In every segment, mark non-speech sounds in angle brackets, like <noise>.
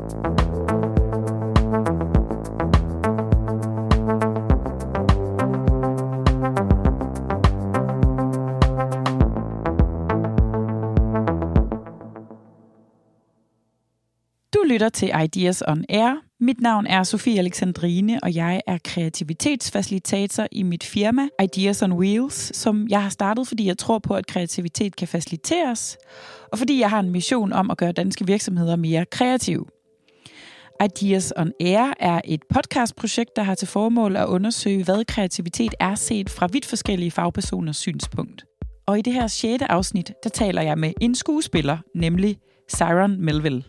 Du lytter til Ideas on Air. Mit navn er Sofie Alexandrine, og jeg er kreativitetsfacilitator i mit firma Ideas on Wheels, som jeg har startet, fordi jeg tror på, at kreativitet kan faciliteres, og fordi jeg har en mission om at gøre danske virksomheder mere kreative. Ideas on Air er et podcastprojekt, der har til formål at undersøge, hvad kreativitet er set fra vidt forskellige fagpersoners synspunkt. Og i det her sjette afsnit, der taler jeg med en skuespiller, nemlig Siron Melville.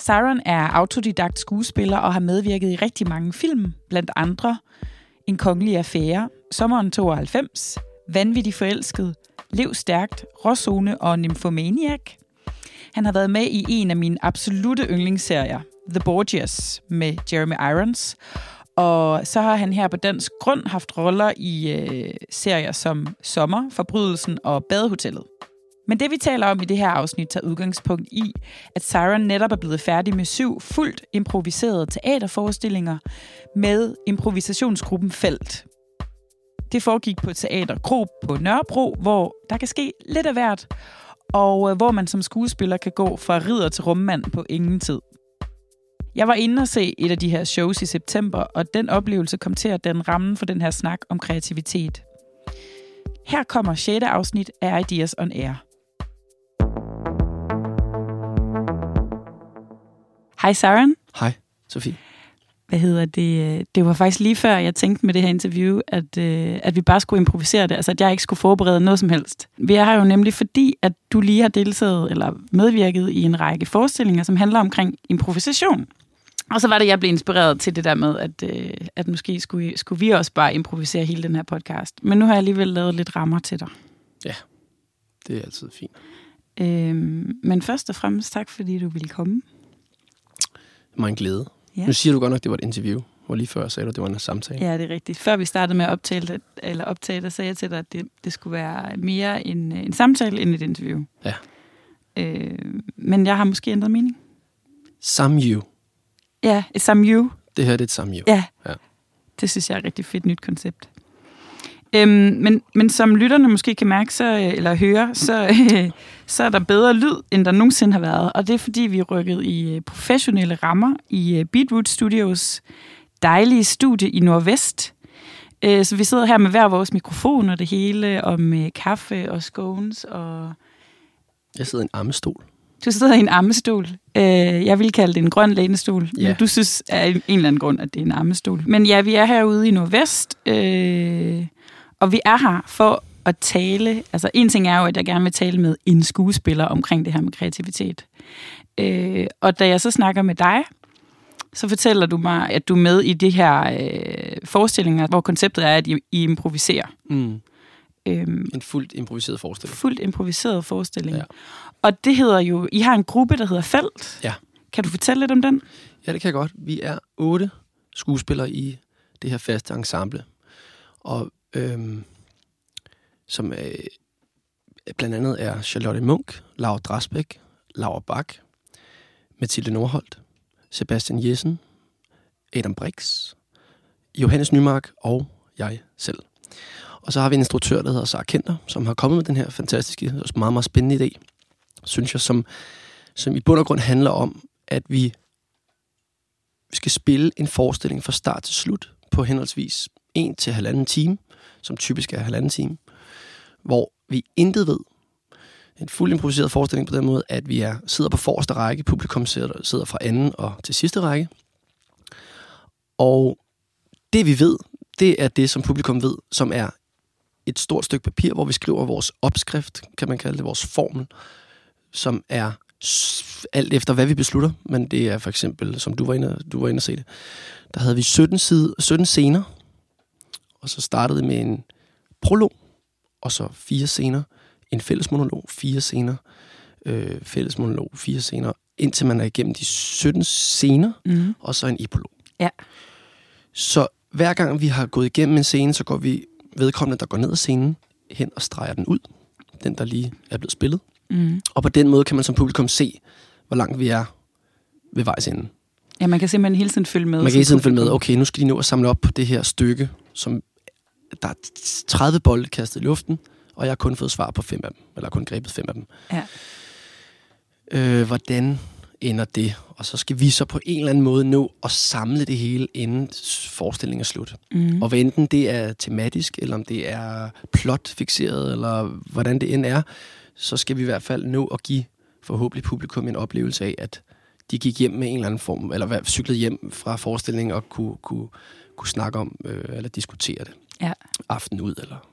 Siron er autodidakt skuespiller og har medvirket i rigtig mange film, blandt andre En kongelig affære, Sommeren 92, Vanvittig forelsket, Lev stærkt, Råzone og Nymphomaniac. Han har været med i en af mine absolute yndlingsserier, The Borgias, med Jeremy Irons. Og så har han her på dansk grund haft roller i øh, serier som Sommer, Forbrydelsen og Badehotellet. Men det, vi taler om i det her afsnit, tager udgangspunkt i, at Siren netop er blevet færdig med syv fuldt improviserede teaterforestillinger med improvisationsgruppen Felt. Det foregik på Teater Kro på Nørrebro, hvor der kan ske lidt af hvert, og øh, hvor man som skuespiller kan gå fra ridder til rummand på ingen tid. Jeg var inde og se et af de her shows i september, og den oplevelse kom til at den ramme for den her snak om kreativitet. Her kommer 6. afsnit af Ideas on Air. Hej Søren. Hej, Sofie. Hvad hedder det? Det var faktisk lige før, jeg tænkte med det her interview, at, øh, at vi bare skulle improvisere det. Altså, at jeg ikke skulle forberede noget som helst. Vi er her jo nemlig fordi, at du lige har deltaget eller medvirket i en række forestillinger, som handler omkring improvisation. Og så var det, jeg blev inspireret til det der med, at, øh, at måske skulle, skulle vi også bare improvisere hele den her podcast. Men nu har jeg alligevel lavet lidt rammer til dig. Ja, det er altid fint. Øhm, men først og fremmest tak, fordi du ville komme. Mig en glæde. Ja. Nu siger du godt nok, det var et interview, hvor lige før sagde du, det var en samtale. Ja, det er rigtigt. Før vi startede med at optage, det, eller optage der sagde jeg til dig, at det, det skulle være mere en, en samtale end et interview. Ja. Øh, men jeg har måske ændret mening. Some you. Ja, et you. Det her det er et you. Ja. Ja. Det synes jeg er et rigtig fedt nyt koncept. Øhm, men, men som lytterne måske kan mærke, så, eller høre, så, øh, så er der bedre lyd, end der nogensinde har været. Og det er fordi, vi er rykket i øh, professionelle rammer i øh, Beatroot Studios dejlige studie i Nordvest. Øh, så vi sidder her med hver vores mikrofon og det hele, og med kaffe og scones. Og Jeg sidder i en armestol. Du sidder i en armestol. Øh, jeg vil kalde det en grøn lænestol, Ja. men du synes af en eller anden grund, at det er en armestol. Men ja, vi er herude i Nordvest, øh, og vi er her for at tale. Altså en ting er jo, at jeg gerne vil tale med en skuespiller omkring det her med kreativitet. Øh, og da jeg så snakker med dig, så fortæller du mig, at du er med i de her øh, forestillinger, hvor konceptet er, at I, I improviserer. Mm. Øhm, En fuldt improviseret forestilling. fuldt improviseret forestilling. Ja. Og det hedder jo, I har en gruppe, der hedder Felt. Ja. Kan du fortælle lidt om den? Ja, det kan jeg godt. Vi er otte skuespillere i det her faste ensemble. Og øhm, som øh, blandt andet er Charlotte Munk, Laura Drasbæk, Laura Bak, Mathilde Nordholt, Sebastian Jessen, Adam Brix, Johannes Nymark og jeg selv. Og så har vi en instruktør, der hedder Sara Kenter, som har kommet med den her fantastiske og meget, meget spændende idé, synes jeg, som, som i bund og grund handler om, at vi vi skal spille en forestilling fra start til slut på henholdsvis en til halvanden time, som typisk er halvanden time, hvor vi intet ved. En fuld improviseret forestilling på den måde, at vi er, sidder på forreste række, publikum sidder, sidder fra anden og til sidste række. Og det vi ved, det er det, som publikum ved, som er et stort stykke papir, hvor vi skriver vores opskrift, kan man kalde det, vores formel, som er alt efter, hvad vi beslutter. Men det er for eksempel, som du var inde, du var inde at se det, der havde vi 17, side, 17 scener, og så startede det med en prolog, og så fire scener, en fælles monolog, fire scener, øh, fælles monolog, fire scener, indtil man er igennem de 17 scener, Mm. og så en epilog. Ja. Så hver gang vi har gået igennem en scene, så går vi vedkommende, der går ned ad scenen, hen og streger den ud. Den, der lige er blevet spillet. Mm. Og på den måde kan man som publikum se, hvor langt vi er ved vejs ende. Ja, man kan simpelthen hele tiden følge med. Man kan hele tiden følge med, okay, nu skal de nå at samle op på det her stykke, som der er 30 bolde kastet i luften, og jeg har kun fået svar på fem af dem, eller kun grebet fem af dem. Ja. Øh, hvordan ender det? Og så skal vi så på en eller anden måde nå at samle det hele, inden forestillingen er slut. Mm. Og hvad enten det er tematisk, eller om det er plotfixeret, eller hvordan det end er, så skal vi i hvert fald nå at give forhåbentlig publikum en oplevelse af, at de gik hjem med en eller anden form, eller cyklede hjem fra forestillingen og kunne, kunne, kunne snakke om, øh, eller diskutere det Ja. aften ud. Eller.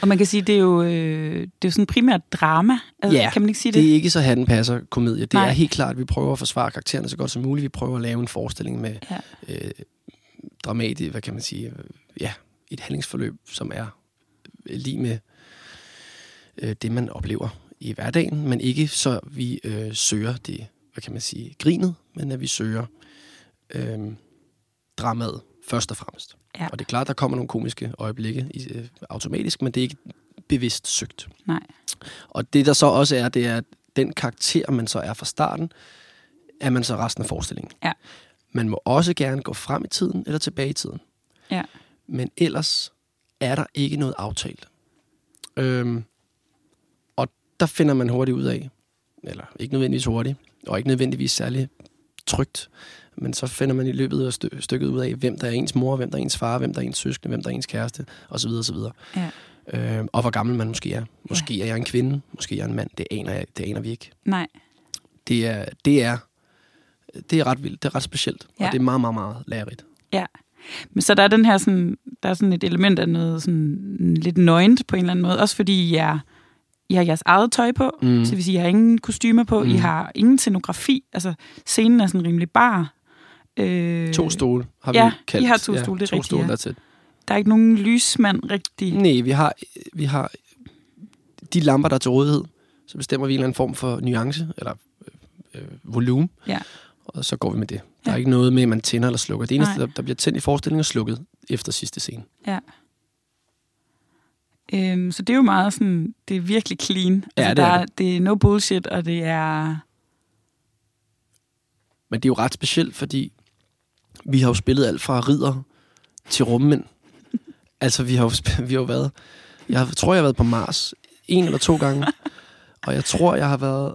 Og man kan sige, det er jo, øh, det er jo sådan primært drama. Altså, Ja, kan man ikke sige det? Det er ikke så hatten passer komedie. Det Nej. er helt klart, at vi prøver at forsvare karaktererne så godt som muligt. Vi prøver at lave en forestilling med Ja. øh, dramatisk, hvad kan man sige, øh, ja, et handlingsforløb, som er øh, lige med øh, det, man oplever i hverdagen, men ikke så vi øh, søger det, hvad kan man sige, grinet, men at vi søger øh, dramaet først og fremmest. Ja. Og det er klart, der kommer nogle komiske øjeblikke øh, automatisk, men det er ikke bevidst søgt. Nej. Og det der så også er, det er, at den karakter, man så er fra starten, er man så resten af forestillingen. Ja. Man må også gerne gå frem i tiden eller tilbage i tiden. Ja. Men ellers er der ikke noget aftalt. Øhm, der finder man hurtigt ud af, eller ikke nødvendigvis hurtigt, og ikke nødvendigvis særlig trygt, men så finder man i løbet af stø- stykket ud af, hvem der er ens mor, hvem der er ens far, hvem der er ens søskende, hvem der er ens kæreste, osv. osv. Ja. Øh, og hvor gammel man måske er. Måske er jeg en kvinde, måske er jeg en mand. Det aner, jeg, det aner vi ikke. Nej. Det er, det er, det er ret vildt. Det er ret specielt. Ja. Ja. Og det er meget, meget, meget lærerigt. Ja. Men så der er den her sådan, der er sådan et element af noget sådan lidt nøgent på en eller anden måde. Også fordi I, er, I har jeres eget tøj på, Mm. så sige, I har ingen kostymer på, mm. I har ingen scenografi. Altså, scenen er sådan rimelig bar. Øh, To stole har ja, vi kaldt. I har to stole, det er to rigtigt, stole, ja. it. Der er ikke nogen lysmand rigtig. Nej, vi har, vi har de lamper, der er til rådighed. Så bestemmer vi en eller anden form for nuance, eller øh, øh, volumen. Ja. Og så går vi med det. Der er Ja. ikke noget med, at man tænder eller slukker. Det eneste, Nej. der, der bliver tændt i forestillingen, er slukket efter sidste scene. Ja. Øhm, så det er jo meget sådan, det er virkelig clean. Altså, det der er er, det er no bullshit, og det er... Men det er jo ret specielt, fordi vi har jo spillet alt fra ridder til rummænd. <laughs> altså, vi har jo, vi har jo været... Jeg tror, jeg har været på Mars en eller to gange. <laughs> og jeg tror, jeg har været...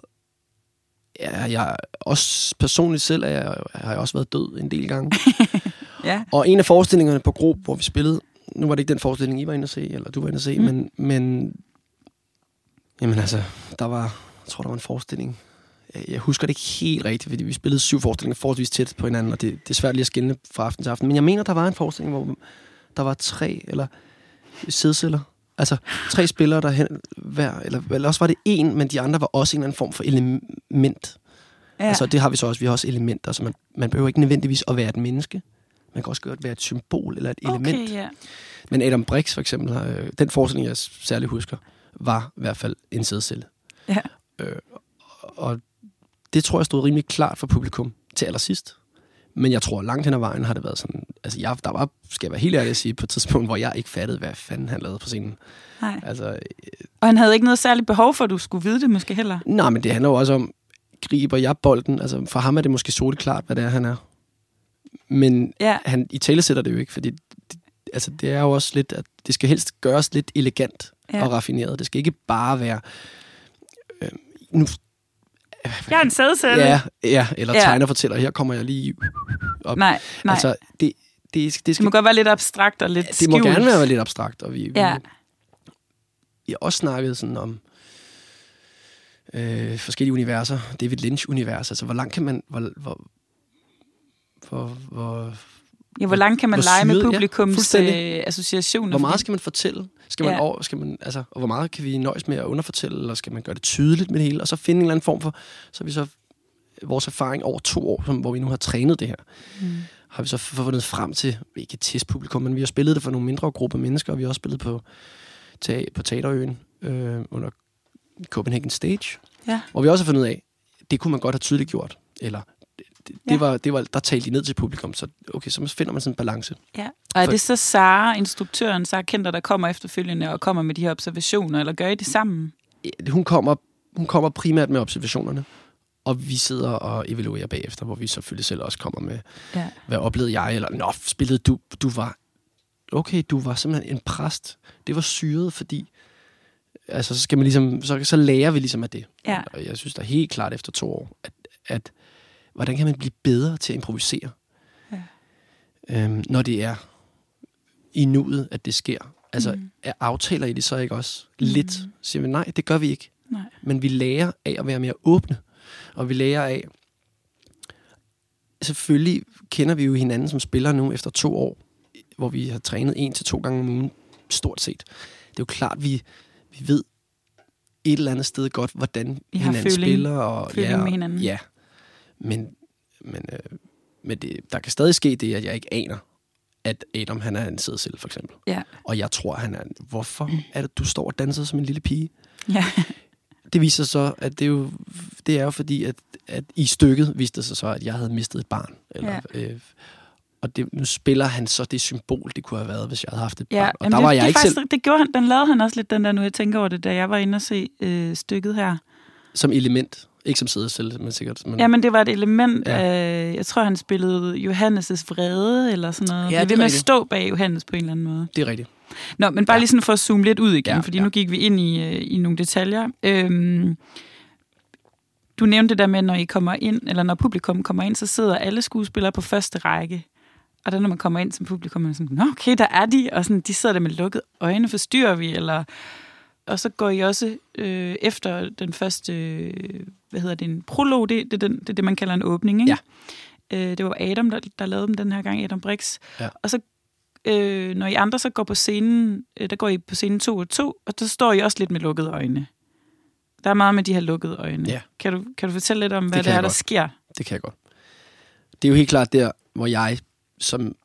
Ja, jeg også personligt selv er jeg, har jeg også været død en del gange. <laughs> Ja. Og en af forestillingerne på Grob, hvor vi spillede, nu var det ikke den forestilling, I var inde at se, eller du var inde at se, Mm. men, men jamen altså, der var, jeg tror, der var en forestilling. Jeg, jeg husker det ikke helt rigtigt, fordi vi spillede syv forestillinger forholdsvis tæt på hinanden, og det, det er svært lige at skille fra aften til aften. Men jeg mener, der var en forestilling, hvor der var tre, eller sædceller, altså tre <laughs> spillere, der hen, hver, eller, eller også var det en, men de andre var også en eller anden form for element. Ja. Altså, det har vi så også. Vi har også elementer, så man, man behøver ikke nødvendigvis at være et menneske. Man kan også godt være et symbol eller et element. Okay, ja. Men Adam Brix for eksempel, øh, den forestilling, jeg særligt husker, var i hvert fald en sædcelle. Ja. Øh, og det tror jeg stod rimelig klart for publikum til allersidst. Men jeg tror, langt hen ad vejen har det været sådan... Altså, jeg, der var, skal jeg være helt ærlig at sige, på et tidspunkt, hvor jeg ikke fattede, hvad fanden han lavede på scenen. Nej. Altså, Og han havde ikke noget særligt behov for, at du skulle vide det måske heller. nej, men det handler jo også om, griber jeg bolden? Altså, for ham er det måske soleklart, hvad det er, han er. Men Ja, han i tale sætter det jo ikke, fordi det, altså, det er jo også lidt, at det skal helst gøres lidt elegant Ja. ja. og raffineret. Det skal ikke bare være... Øh, nu, jeg er en sædcelle. ja, ja, eller Ja. ja. tegner fortæller, her kommer jeg lige op. Nej, nej. Altså, det, det, det, det skal, må godt være lidt abstrakt og lidt det må skjult. gerne være lidt abstrakt, og vi, Ja, vi, vi har også snakket sådan om øh, forskellige universer. David Lynch-univers, altså hvor langt kan man... Hvor, hvor, hvor, hvor, ja, hvor langt kan man lege med ja, publikums fuldstændig. øh, associationer? Hvor meget skal man fortælle? Skal man Ja. ja. over, skal man, altså, og hvor meget kan vi nøjes med at underfortælle, eller skal man gøre det tydeligt med det hele? Og så finde en eller anden form for, så vi så vores erfaring over to år, som, hvor vi nu har trænet det her, Mm. har vi så fundet frem til, ikke et testpublikum, men vi har spillet det for nogle mindre grupper mennesker, og vi har også spillet på, te- på Teaterøen øh, under Copenhagen Stage, Ja. hvor vi også har fundet ud af, det kunne man godt have tydeligt gjort, eller det, Ja. det, var, det var, der talte de ned til publikum, så okay, så finder man sådan en balance. Ja. Og er For- det så Sara, instruktøren, Sara Kenter, der kommer efterfølgende og kommer med de her observationer, eller gør I det sammen? hun kommer, hun kommer primært med observationerne. Og vi sidder og evaluerer bagefter, hvor vi selvfølgelig selv også kommer med, Ja. hvad oplevede jeg, eller nå, spillede du, du var, okay, du var simpelthen en præst. Det var syret, fordi, altså, så skal man ligesom, så, så lærer vi ligesom af det. Ja. Og jeg synes da helt klart efter to år, at, at hvordan kan man blive bedre til at improvisere? Ja. Øhm, når det er i nuet, at det sker. Altså, Mm. mm. er aftaler I det så ikke også lidt? Siger vi, nej, det gør vi ikke. Nej. Men vi lærer af at være mere åbne. Og vi lærer af... Selvfølgelig kender vi jo hinanden som spillere nu efter to år, hvor vi har trænet en til to gange om ugen, stort set. Det er jo klart, vi, vi ved et eller andet sted godt, hvordan I hinanden føling- spiller. Og, føling ja, med hinanden. Ja, men, men, øh, men det, der kan stadig ske det, at jeg ikke aner, at Adam han er en sædsel, for eksempel. Ja. Og jeg tror, han er... Hvorfor er det, du står og danser som en lille pige? Ja. Det viser så, at det er jo, det er jo fordi, at, at i stykket viste det sig så, at jeg havde mistet et barn. Eller, ja. øh, og det, nu spiller han så det symbol, det kunne have været, hvis jeg havde haft et Ja, barn. Og der det, var det, jeg er ikke faktisk, selv Det gjorde han, den lavede han også lidt, den der, nu jeg tænker over det, da jeg var inde og se øh, stykket her. som element. Ikke som sædesel, men sikkert. Men, Ja, men det var et element Ja. af, jeg tror, han spillede Johannes' vrede, eller sådan noget. Ja, det er ved med at stå bag Johannes på en eller anden måde. Det er rigtigt. Nå, men bare Ja. lige sådan for at zoome lidt ud igen, Ja, fordi ja. nu gik vi ind i, øh, i nogle detaljer. Øhm, du nævnte det der med, når I kommer ind, eller når publikum kommer ind, så sidder alle skuespillere på første række. Og der, når man kommer ind som publikum, er man sådan, Nå, okay, der er de, og sådan, de sidder der med lukkede øjne, forstyrrer vi, eller... Og så går I også øh, efter den første, øh, hvad hedder det, en prolog, det, det, det er det, man kalder en åbning, ikke? Ja. Øh, det var Adam, der, der lavede dem den her gang, Adam Brix. Ja. Og så, øh, når I andre så går på scenen, øh, der går I på scenen to og to, og så står I også lidt med lukkede øjne. Der er meget med de her lukkede øjne. Ja. Kan, du, kan du fortælle lidt om, hvad kan det, er, der sker? Det kan jeg godt. Det er jo helt klart der, hvor jeg som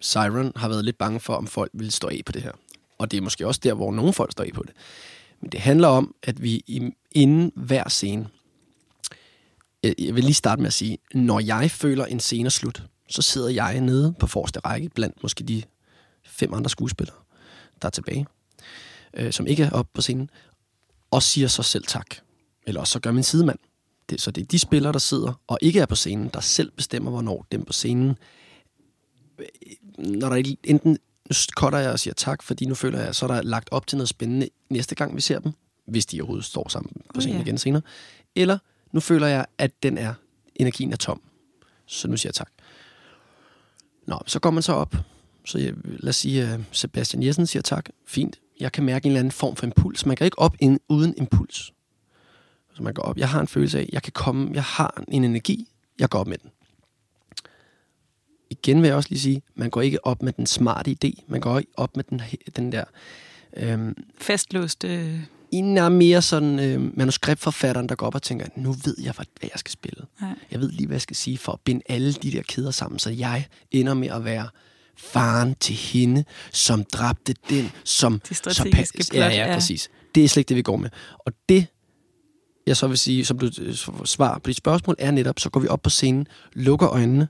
Siren har været lidt bange for, om folk vil stå af på det her. Og det er måske også der, hvor nogle folk står af på det. Men det handler om, at vi inden hver scene, jeg vil lige starte med at sige, når jeg føler en scene er slut, så sidder jeg nede på forreste række blandt måske de fem andre skuespillere, der er tilbage, øh, som ikke er oppe på scenen, og siger så selv tak. Eller også så gør min sidemand. Det, så det er de spillere, der sidder og ikke er på scenen, der selv bestemmer, hvornår dem på scenen. øh, Når der er enten, nu cutter jeg og siger tak, fordi nu føler jeg, så er der lagt op til noget spændende næste gang, vi ser dem, hvis de overhovedet står sammen på Oh, scenen ja. igen senere. Eller nu føler jeg, at den er, energien er tom. Så nu siger jeg tak. Nå, så går man så op. Så jeg, lad os sige, uh, Sebastian Jessen siger tak. Fint. Jeg kan mærke en eller anden form for impuls. Man kan ikke op ind, uden impuls. Så man går op. Jeg har en følelse af, jeg kan komme, jeg har en energi, jeg går op med den. Igen vil jeg også lige sige, man går ikke op med den smarte idé, man går ikke op med den, den der, øhm, Fastlåst. En er mere sådan øh, manuskriptforfatteren, der går op og tænker, nu ved jeg, hvad hvad jeg skal spille. nej. Jeg ved lige, hvad jeg skal sige for at binde alle de der kæder sammen, så jeg ender med at være faren til hende, som dræbte den, som... Det som strategiske pa- plot, ja, ja, ja. præcis. Det er slet ikke det, vi går med. Og det, jeg så vil sige, som du øh, svar på dit spørgsmål, er netop, så går vi op på scenen, lukker øjnene,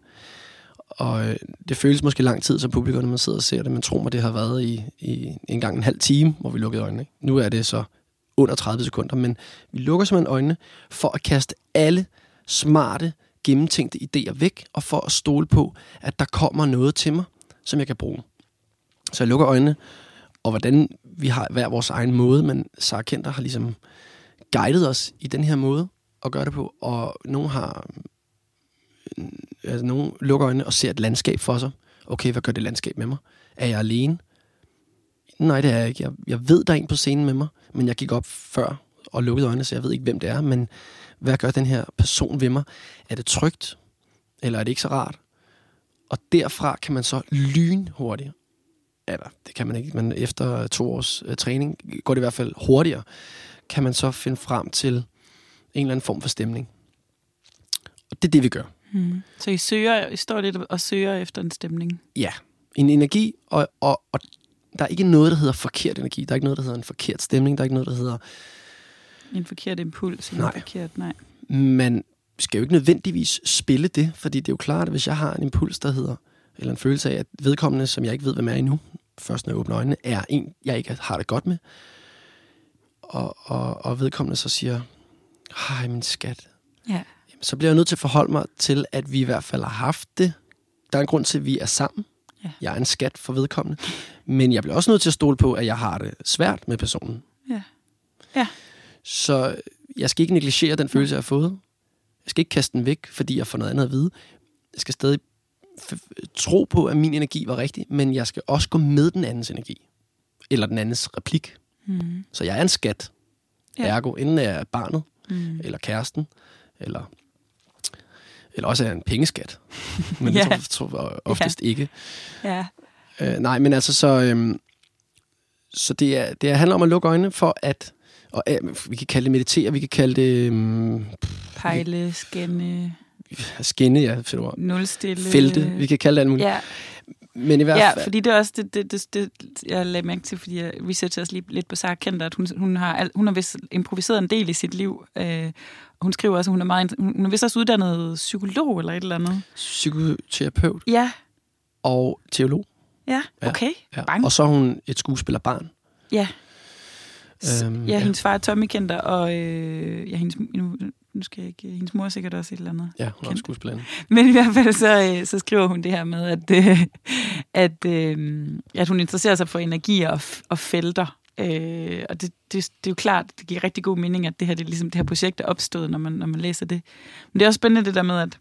og øh, det føles måske lang tid som publikum, når man sidder og ser det, men tro mig, det har været i, i en gang en halv time, hvor vi lukkede øjnene. Ikke? Nu er det så under 30 sekunder, men vi lukker simpelthen øjnene for at kaste alle smarte, gennemtænkte idéer væk, og for at stole på, at der kommer noget til mig, som jeg kan bruge. Så jeg lukker øjnene, og hvordan vi har hver vores egen måde, men Sarah Kenter har ligesom guidet os i den her måde at gøre det på, og nogen har øh, altså nogen lukker øjnene og ser et landskab for sig. Okay, hvad gør det landskab med mig? Er jeg alene? Nej, det er jeg ikke. Jeg, jeg ved, der er en på scenen med mig, men jeg gik op før og lukkede øjnene, så jeg ved ikke, hvem det er. Men hvad gør den her person ved mig? Er det trygt? Eller er det ikke så rart? Og derfra kan man så lynhurtigt, eller det kan man ikke, men efter to års øh, træning går det i hvert fald hurtigere, kan man så finde frem til en eller anden form for stemning. Og det er det, vi gør. Hmm. Så I, søger, I står lidt og søger efter en stemning. Ja, en energi, og, og, og der er ikke noget, der hedder forkert energi. Der er ikke noget, der hedder en forkert stemning. Der er ikke noget, der hedder... En forkert impuls. Eller Nej. En forkert, nej. Man skal jo ikke nødvendigvis spille det, fordi det er jo klart, at hvis jeg har en impuls, der hedder, eller en følelse af, at vedkommende, som jeg ikke ved, hvem er endnu, først når jeg åbner øjnene, er en, jeg ikke har det godt med, og, og, og vedkommende så siger, hej min skat, Ja. så bliver jeg nødt til at forholde mig til, at vi i hvert fald har haft det. Der er en grund til, at vi er sammen. Ja. Jeg er en skat for vedkommende. Men jeg bliver også nødt til at stole på, at jeg har det svært med personen. Ja. Ja. Så jeg skal ikke negligere den følelse, jeg har fået. Jeg skal ikke kaste den væk, fordi jeg får noget andet at vide. Jeg skal stadig tro på, at min energi var rigtig, men jeg skal også gå med den andens energi. Eller den andens replik. Mm. Så jeg er en skat. Ja. Ja. Ergo, enten er jeg barnet, Mm. eller kæresten, eller, eller også er en pengeskat. Men <laughs> Ja. det tror, jeg oftest ja. ikke. Ja. Øh, nej, men altså så... Øhm, så det, er, det handler om at lukke øjnene for at... Og, øh, vi kan kalde det meditere, vi kan kalde det øhm, Pejle, skænde, skinne, ja, fedt ord. nulstille. Felte, vi kan kalde det alt muligt. Ja, Men i hvert ja, fald... fordi det er også det, det, det, det jeg lagde mærke til, fordi jeg researchede også lige lidt på Sarah Kenter, at hun, hun har, hun har vist improviseret en del i sit liv. Øh, hun skriver også, at hun er, meget, hun er vist også uddannet psykolog eller et eller andet. Psykoterapeut Ja, og teolog. ja, Ja, okay. Ja. Bang. Og så er hun et skuespillerbarn. Ja. Øhm, ja, ja. hendes far er Tommy Kenter, og øh, ja, hendes, nu, nu skal jeg ikke, hendes mor er sikkert også et eller andet. Ja, hun er skuespiller. Men i hvert fald så, øh, så skriver hun det her med, at, øh, at, øh, at hun interesserer sig for energier og, og felter. Øh, og det, det, det er jo klart, det giver rigtig god mening, at det her, det, ligesom, det her projekt er opstået, når man, når man læser det. Men det er også spændende det der med, at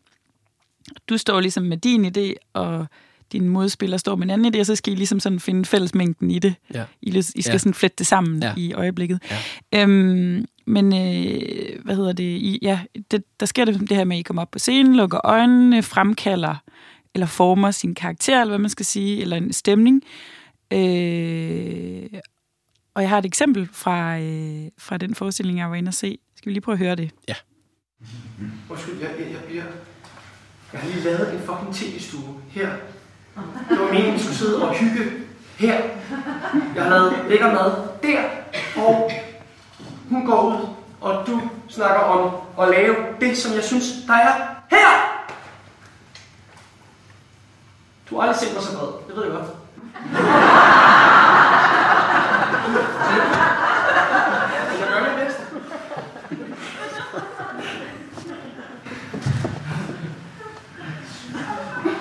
du står ligesom med din idé, og din modspiller står med en anden idé, og så skal I ligesom sådan finde fællesmængden i det. Ja. I, I skal Ja. ja. sådan flette det sammen Ja. ja. i øjeblikket. Ja. Øhm, men øh, hvad hedder det? I, ja, det? Der sker det, det her med, at I kommer op på scenen, lukker øjnene, fremkalder eller former sin karakter, eller hvad man skal sige, eller en stemning. Øh, og jeg har et eksempel fra, øh, fra den forestilling, jeg var inde og se. Skal vi lige prøve at høre det? Undskyld, jeg, jeg, jeg bliver... Jeg har lige lavet en fucking tv-stue her. Det var meningen, vi skulle sidde og hygge her. Jeg har lavet lækker mad der, og hun går ud, og du snakker om at lave det, som jeg synes, der er her. Du har aldrig set mig så vred, det ved jeg godt. <laughs> Jeg gør mit bedste.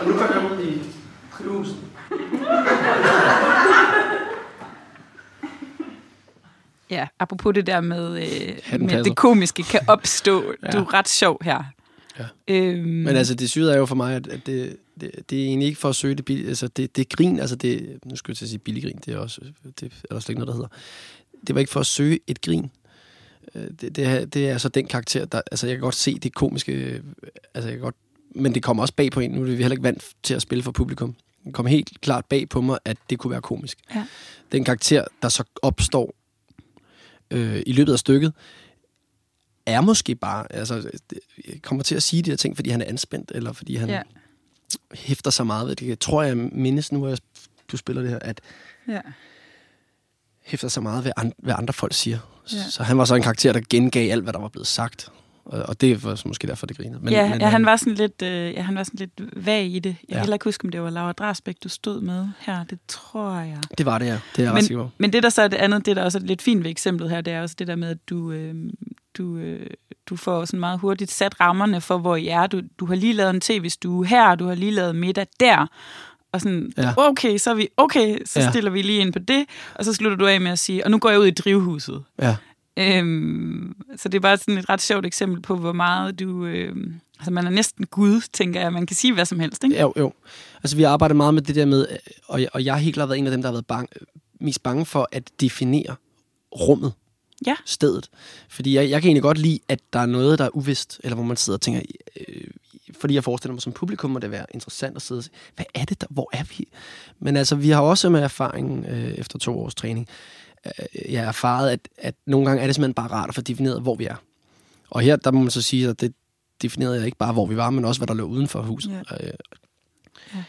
Og nu går jeg ud i drivhuset. Ja, apropos det der med, øh, med det komiske kan opstå. Ja. <laughs> Du er ret sjov her. Ja. Øhm, Men altså, det syge er jo for mig, at, det, det, det er egentlig ikke for at søge det billige. Altså, det, det grin, altså det, nu skal jeg til at sige billig grin, det er også, det er der slet ikke noget, der hedder. Det var ikke for at søge et grin. Øh, Det, det, er, det er altså den karakter, der, altså jeg kan godt se det komiske, øh, altså jeg kan godt, men det kommer også bag på en. Nu er vi heller ikke vant til at spille for publikum. Det kom helt klart bag på mig, at det kunne være komisk. Ja. Den karakter, der så opstår øh, i løbet af stykket, er måske bare, altså, kommer til at sige de her ting, fordi han er anspændt, eller fordi han Ja. hæfter sig meget ved det. Jeg tror, jeg mindes nu, hvor jeg, du spiller det her, at ja. hæfter sig meget ved, an, hvad andre folk siger. Ja. Så han var så en karakter, der gengav alt, hvad der var blevet sagt. Og, det var måske derfor, det grinede. Men, ja, men, ja, han var sådan lidt, øh, ja, han var sådan lidt vag i det. Jeg kan Ja. heller ikke huske, om det var Laura Drasbæk, du stod med her. Det tror jeg. Det var det, ja. Det er jeg ret sikker. Men det, der så er det andet, det der også er lidt fint ved eksemplet her, det er også det der med, at du, øh, du, øh, du får sådan meget hurtigt sat rammerne for, hvor I er. Du, du har lige lavet en tv-stue her, du har lige lavet middag der. Og sådan, Ja. okay, så er vi, okay, så ja. stiller vi lige ind på det, og så slutter du af med at sige, og nu går jeg ud i drivhuset. Ja. Øhm, så det er bare sådan et ret sjovt eksempel på, hvor meget du... Øh, altså, man er næsten Gud, tænker jeg. Man kan sige hvad som helst, ikke? Jo, jo. Altså, vi har arbejdet meget med det der med, og jeg, og jeg har helt klart været en af dem, der har været bange, mest bange for at definere rummet. Ja. Stedet. Fordi jeg, jeg kan egentlig godt lide, at der er noget, der er uvist, eller hvor man sidder og tænker, øh, fordi jeg forestiller mig som publikum, må det være interessant at sidde og sige, hvad er det der, hvor er vi? Men altså, vi har også med erfaring øh, efter to års træning, øh, jeg har erfaret, at, at nogle gange er det simpelthen bare rart at få defineret, hvor vi er. Og her, der må man så sige, at det definerede jeg ikke bare, hvor vi var, men også, hvad der lå uden for huset. Ja. Øh, Ja.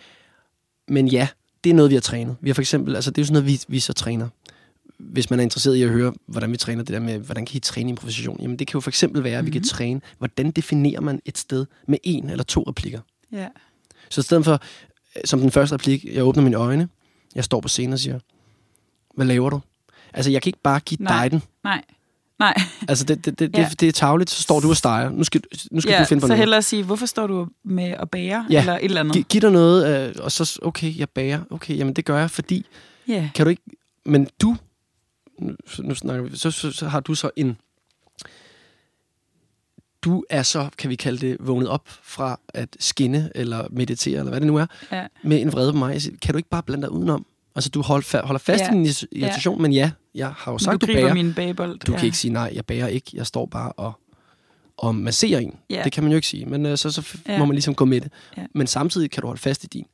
Men ja, det er noget, vi har trænet. Vi har for eksempel, altså det er jo sådan noget, vi, vi så træner. Hvis man er interesseret i at høre, hvordan vi træner det der med, hvordan kan I træne improvisation? Jamen det kan jo for eksempel være, at vi kan Mhm. træne, hvordan definerer man et sted med en eller to replikker. Ja. Så i stedet for, øh, som den første replik, jeg åbner mine øjne, jeg står på scenen og siger, hvad laver du? Altså jeg kan ikke bare give Nej. dig den. Nej. Nej. Altså, det, det, det, Ja. det, det er tavligt, så står du og steger. Nu skal, nu skal ja, du finde på så noget. hellere sige, hvorfor står du med at bære? Ja. Eller et eller andet. Gi- Giv dig noget, øh, og så, okay, jeg bager. Okay, jamen det gør jeg, fordi, Ja. kan du ikke, men du, nu, nu snakker vi, så, så, så har du så en, du er så, kan vi kalde det, vågnet op fra at skinne, eller meditere, eller hvad det nu er, Ja. med en vrede på mig. Kan du ikke bare blande dig udenom? Altså, du hold, holder fast Ja. i din irri- irritation, men ja, jeg har jo sagt, du du, griber bager. min bagebold. Du ja. kan ikke sige nej, jeg bager ikke. Jeg står bare og, og masserer en. Ja. Det kan man jo ikke sige, men øh, så, så Ja. må man ligesom gå med det. Ja. Men samtidig kan du holde fast i din.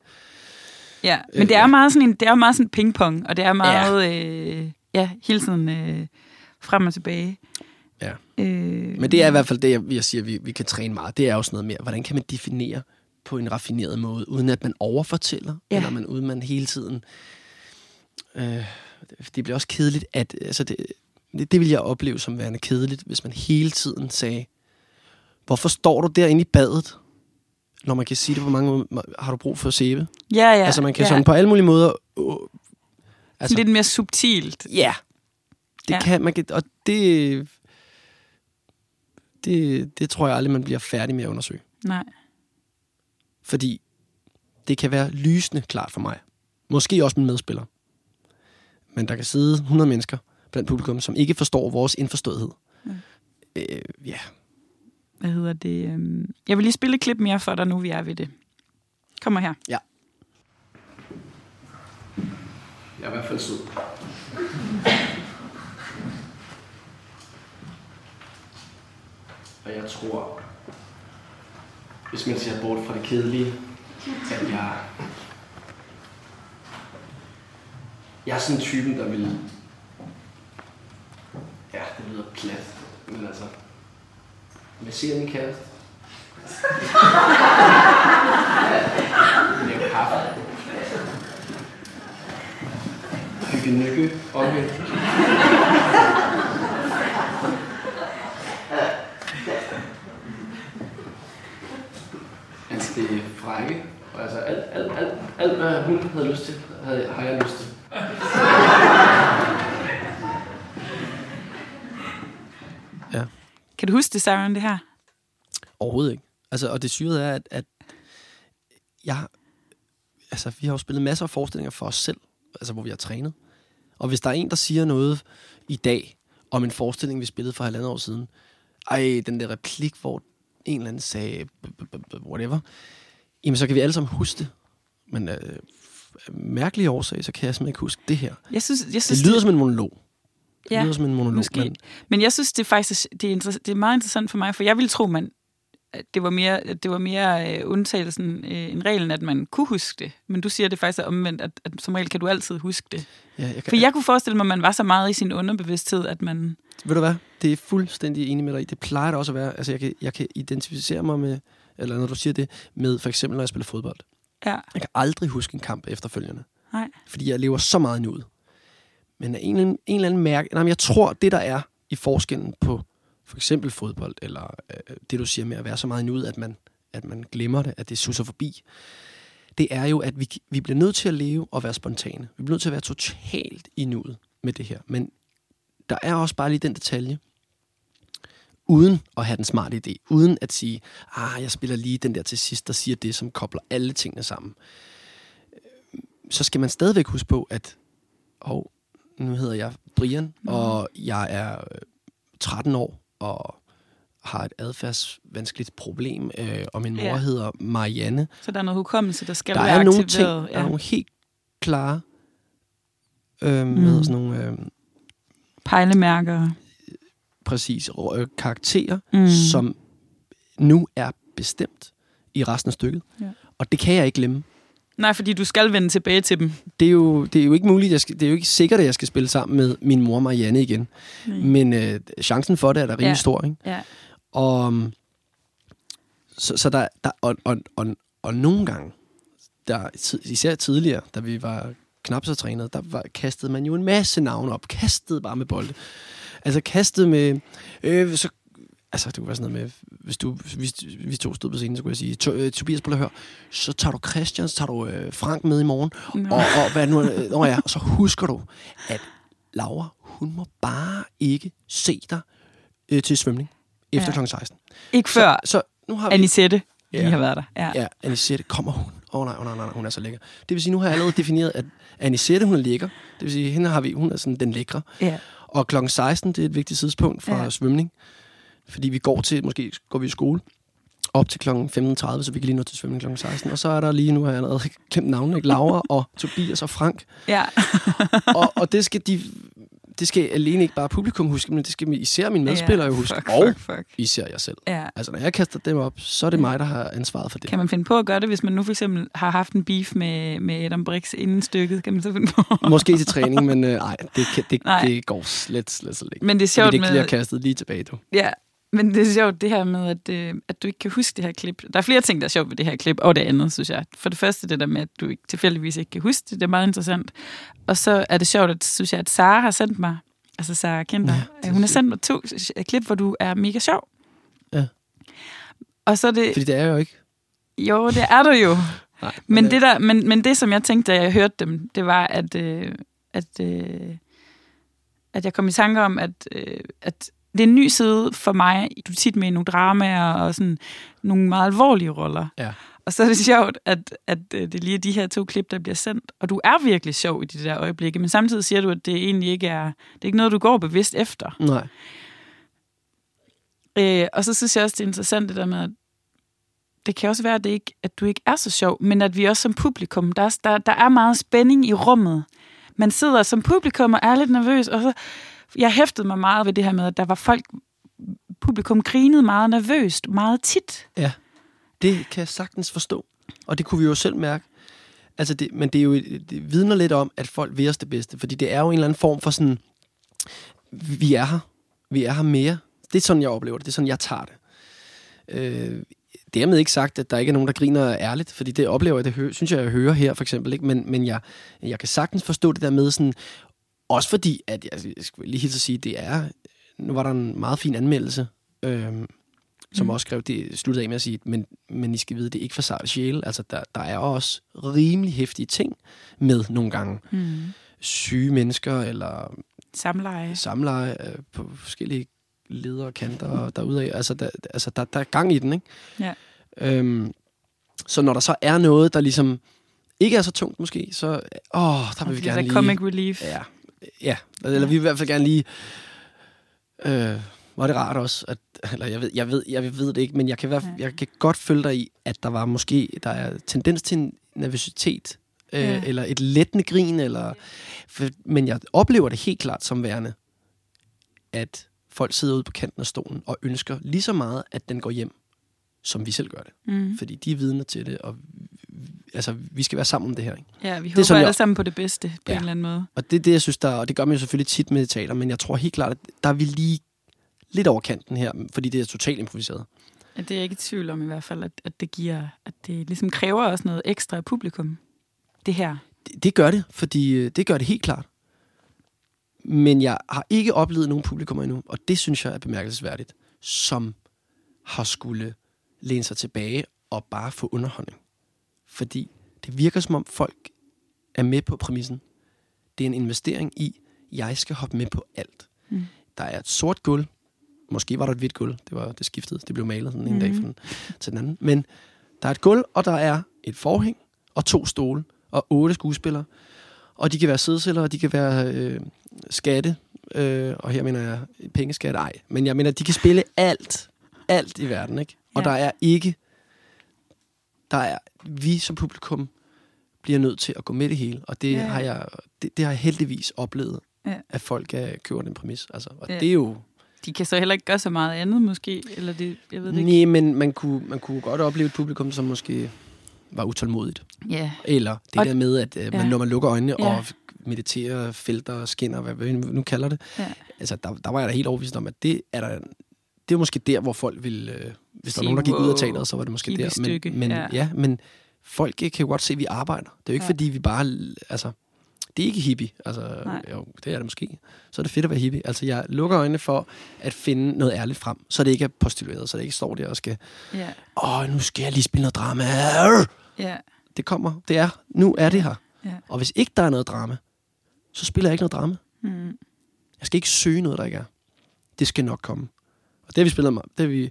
Ja, men Øh, det er ja. meget sådan en, det er meget sådan pingpong, og det er meget, ja, øh, ja hele tiden øh, frem og tilbage. Ja. Øh, Men det er i hvert fald det, jeg, jeg siger, vi, vi kan træne meget. Det er jo sådan noget mere, hvordan kan man definere på en raffineret måde, uden at man overfortæller, Ja. ja. eller man, uden man hele tiden... Øh, det bliver også kedeligt, at... Altså det, det, det vil jeg opleve som værende kedeligt, hvis man hele tiden sagde, hvorfor står du derinde i badet, når man kan sige det på mange måder, har du brug for sæbe? Ja, ja. Altså man kan ja. sådan på alle mulige måder... Øh, altså, lidt mere subtilt. Ja. Det ja. kan man kan, og det, det, det tror jeg aldrig, man bliver færdig med at undersøge. Nej. Fordi det kan være lysende klart for mig. Måske også min medspiller. Men der kan sidde 100 mennesker blandt publikum, som ikke forstår vores indforståethed. Mm. Øh, ja, Hvad hedder det? øhm, Jeg vil lige spille et klip mere for dig, nu vi er ved det. Kommer her. jeg er i hvert fald sød. Og jeg tror, hvis man ser bort fra det kedelige, at jeg... Jeg er sådan typen, der vil... Ja, det lyder plat, men altså... Massere min kæreste. Lave kaffe. Hygge nykke Okay. Altså, det er frække. Og altså, alt, alt, alt, alt, hvad hun havde lyst til, havde, har jeg lyst til. Ja, du huske det, det her? overhovedet ikke. Altså, og det syrede er, at, at jeg, altså, vi har jo spillet masser af forestillinger for os selv, altså, hvor vi har trænet. Og hvis der er en, der siger noget i dag om en forestilling, vi spillede for halvandet år siden, ej, den der replik, hvor en eller anden sagde whatever, jamen så kan vi alle sammen huske det. Men øh, mærkelige årsager, så kan jeg simpelthen ikke huske det her. Jeg synes, jeg synes Det lyder som en monolog. Det Ja, lyder som en monolog. måske. Men, Men jeg synes, det er faktisk det er, det er meget interessant for mig, for jeg ville tro, man, at det var mere, at det var mere øh, undtagelsen øh, end reglen, at man kunne huske det. Men du siger det faktisk er omvendt, at, at som regel kan du altid huske det. ja, jeg kan, For jeg kunne forestille mig, at man var så meget i sin underbevidsthed, at man... Ved du hvad? Det er fuldstændig enig med dig i. Det plejer det også at være. Altså, jeg kan, jeg kan identificere mig med, eller når du siger det, med for eksempel, når jeg spiller fodbold. Ja, Jeg kan aldrig huske en kamp efterfølgende. nej. Fordi jeg lever så meget nu ud. Men af en, en eller anden mærke... Nej, men jeg tror, det der er i forskellen på for eksempel fodbold, eller øh, det du siger med at være så meget ud, at man, at man glemmer det, at det suser forbi, det er jo, at vi, vi bliver nødt til at leve og være spontane. Vi bliver nødt til at være totalt i nuet med det her. Men der er også bare lige den detalje, uden at have den smarte idé, uden at sige, ah, jeg spiller lige den der til sidst, der siger det, som kobler alle tingene sammen. Øh, så skal man stadigvæk huske på, at og nu hedder jeg Brian, mm. og jeg er øh, 13 år, og har et adfærdsvanskeligt problem, øh, og min mor Ja. ja. hedder Marianne. Så der er noget hukommelse, der skal Der være er nogle ting, aktiveret. der er nogle helt klare øh, Mm. sådan nogle øh, Pejlemærker. præcis øh, karakterer, mm. som nu er bestemt i resten af stykket. Ja. Og det kan jeg ikke glemme. Nej, fordi du skal vende tilbage til dem. Det er jo, det er jo ikke muligt, jeg skal, det er jo ikke sikkert, at jeg skal spille sammen med min mor Marianne igen. Mm. Men øh, chancen for det er da rimelig Ja. stor, ikke? Ja. Og, um, så, så der, der og, og, og, og nogle gange, der, især tidligere, da vi var knap så trænet, der var, kastede man jo en masse navne op. Kastede bare med bolde. Altså kastede med... Øh, så, altså det kunne være sådan noget med, hvis du, hvis vi to stod på scenen, så kunne jeg sige, "To- øh, Tobias, prøv at høre, så tager du Christian, så tager du øh, Frank med i morgen, og, og hvad nu, øh, ja, og så husker du, at Laura, hun må bare ikke se dig, øh, til svømning efter Ja. kl. 16. Ikke før Så, så nu har vi... Anisette lige Ja. har været der. Ja. Ja, Anisette, kommer hun? Åh oh, nej, oh, nej, nej, hun er så lækker. Det vil sige, nu har jeg allerede defineret, at Anisette, hun er lækker. Det vil sige, hende har vi, hun er sådan den lækre. ja. Og klokken 16, det er et vigtigt tidspunkt for ja. svømning. Fordi vi går til, måske går vi i skole, op til klokken 15.30, så vi kan lige nå til svømning klokken 16. Og så er der lige, nu har jeg allerede <laughs> glemt navnene, ikke? Laura og Tobias og Frank. ja. <laughs> Og, og det skal de det skal alene ikke bare publikum huske, men det skal især mine medspillere jo huske. Fuck, og fuck, fuck. især jeg selv. Ja. Altså, når jeg kaster dem op, så er det mig, der har ansvaret for det. Kan man finde på at gøre det, hvis man nu for eksempel har haft en beef med, med Adam Brix inden stykket? Kan man så finde på? <laughs> Måske til træning, men øh, ej, det, kan, det, Nej. det går slet, slet, slet ikke. Men det er Fordi sjovt det med... kastet lige tilbage, du. Ja, men det er sjovt det her med, at, øh, at du ikke kan huske det her klip. Der er flere ting, der er sjovt ved det her klip, og det andet, synes jeg. For det første det der med, at du ikke, tilfældigvis ikke kan huske det, det er meget interessant. Og så er det sjovt, at, synes jeg, at Sara har sendt mig, altså Sara Kinder, Ja, hun har sendt mig to øh, klip, hvor du er mega sjov. Ja. Og så er det, Fordi det er jo ikke. jo, det er du jo. <laughs> Nej, Men øh, det, der, men, men det, som jeg tænkte, da jeg hørte dem, det var, at, øh, at, øh, at jeg kom i tanke om, at, øh, at det er en ny side for mig. Du er tit med nogle dramaer og sådan nogle meget alvorlige roller. Ja. Og så er det sjovt, at, at øh, det lige er de her to klip, der bliver sendt. Og du er virkelig sjov i de der øjeblikke, men samtidig siger du, at det egentlig ikke er, det er ikke noget, du går bevidst efter. Nej. Øh, og så synes jeg også, det er interessant det der med, at det kan også være, at, det ikke, at du ikke er så sjov, men at vi også som publikum, der, er- der, der er meget spænding i rummet. Man sidder som publikum og er lidt nervøs, og så, jeg hæftede mig meget ved det her med, at der var folk, publikum grinede meget nervøst, meget tit. Ja, Det kan jeg sagtens forstå. Og det kunne vi jo selv mærke. Altså det, men det, er jo, det vidner lidt om, at folk vil os det bedste. Fordi det er jo en eller anden form for sådan, vi er her. Vi er her mere. Det er sådan, jeg oplever det. Det er sådan, jeg tager det. Øh, dermed ikke sagt, at der ikke er nogen, der griner ærligt. Fordi det oplever jeg, det hø- synes jeg, jeg hører her for eksempel. Ikke? Men, men jeg, jeg kan sagtens forstå det der med sådan, også fordi, at jeg, jeg skal lige helt at sige, det er, nu var der en meget fin anmeldelse, øh, som Mm. også skrev, det sluttede af med at sige, men, men I skal vide, det er ikke for sarte sjæle. Altså, der, der er også rimelig hæftige ting med nogle gange. Mm. Syge mennesker, eller Samleje. samleje øh, på forskellige ledere og kanter derudaf. Altså, der, altså der, der er gang i den, ikke? Ja. Øhm, så når der så er noget, der ligesom ikke er så tungt måske, så åh, der vil vi gerne lige... comic relief. Ja, ja. Eller vi vil i hvert fald gerne lige... Øh, var det rart også, at, eller jeg ved, jeg ved, jeg ved det ikke, men jeg kan, være, jeg kan godt følge dig i, at der var måske, der er tendens til en nervøsitet, øh, Ja. eller et lettende grin, eller, for, men jeg oplever det helt klart som værende, at folk sidder ude på kanten af stolen og ønsker lige så meget, at den går hjem, som vi selv gør det. Mm. Fordi de er vidner til det, og altså, vi skal være sammen om det her. Ikke? Ja, vi er håber sådan, alle jeg- sammen på det bedste, på Ja. en eller anden måde. Og det er det, jeg synes, der, og det gør man jo selvfølgelig tit med teater, men jeg tror helt klart, at der er vi lige lidt over kanten her, fordi det er totalt improviseret. Ja, det er jeg ikke i tvivl om i hvert fald, at, at det giver, at det ligesom kræver også noget ekstra af publikum. Det her. Det, det gør det, fordi øh, det gør det helt klart. Men jeg har ikke oplevet nogen publikummer endnu, og det synes jeg er bemærkelsesværdigt, som har skulle læne sig tilbage og bare få underholdning. Fordi det virker som om folk er med på præmissen. Det er en investering i, jeg skal hoppe med på alt. Mm. Der er et sort gulv. Måske var der et hvidt gulv. Det var det skiftede. Det blev malet sådan en Mhm. dag fra den til den anden. Men der er et gulv, og der er et forhæng og to stole og otte skuespillere. Og de kan være sædceller, og de kan være øh, skatte. Øh, og her mener jeg pengeskatte. Ej, men jeg mener, de kan spille alt. Alt i verden, ikke? Og Ja. der er ikke... Der er... Vi som publikum bliver nødt til at gå med det hele. Og det, Ja, har jeg, det, det har jeg heldigvis oplevet, Ja. at folk er, køber den præmis. Altså, og Ja. det er jo... De kan så heller ikke gøre så meget andet, måske. Eller det, jeg ved det ikke. Nej, men man kunne, man kunne godt opleve et publikum, som måske var utålmodigt. Ja. Eller det Og- der med, at øh, man, Ja. når man lukker øjnene ja. og mediterer, felter, skinner, hvad vi nu kalder det. Ja. Altså, der, der var jeg da helt overbevist om, at det er der, det er måske der, hvor folk vil... Øh, hvis der var nogen, der gik ud af teateret, så var det måske der. stykke, Men, men, ja. ja. men folk kan jo godt se, at vi arbejder. Det er jo ikke, Ja. fordi vi bare... Altså, det er ikke hippie. Altså, Nej. jo, det er det måske. Så er det fedt at være hippie. Altså, jeg lukker øjnene for at finde noget ærligt frem, så det ikke er postulueret, så det ikke står der og skal... Ja. Åh, nu skal jeg lige spille noget drama. Ja. Det kommer. Det er. Nu er det her. Ja. Og hvis ikke der er noget drama, så spiller jeg ikke noget drama. Mm. Jeg skal ikke søge noget, der ikke er. Det skal nok komme. Og det har vi spillet meget. Det har vi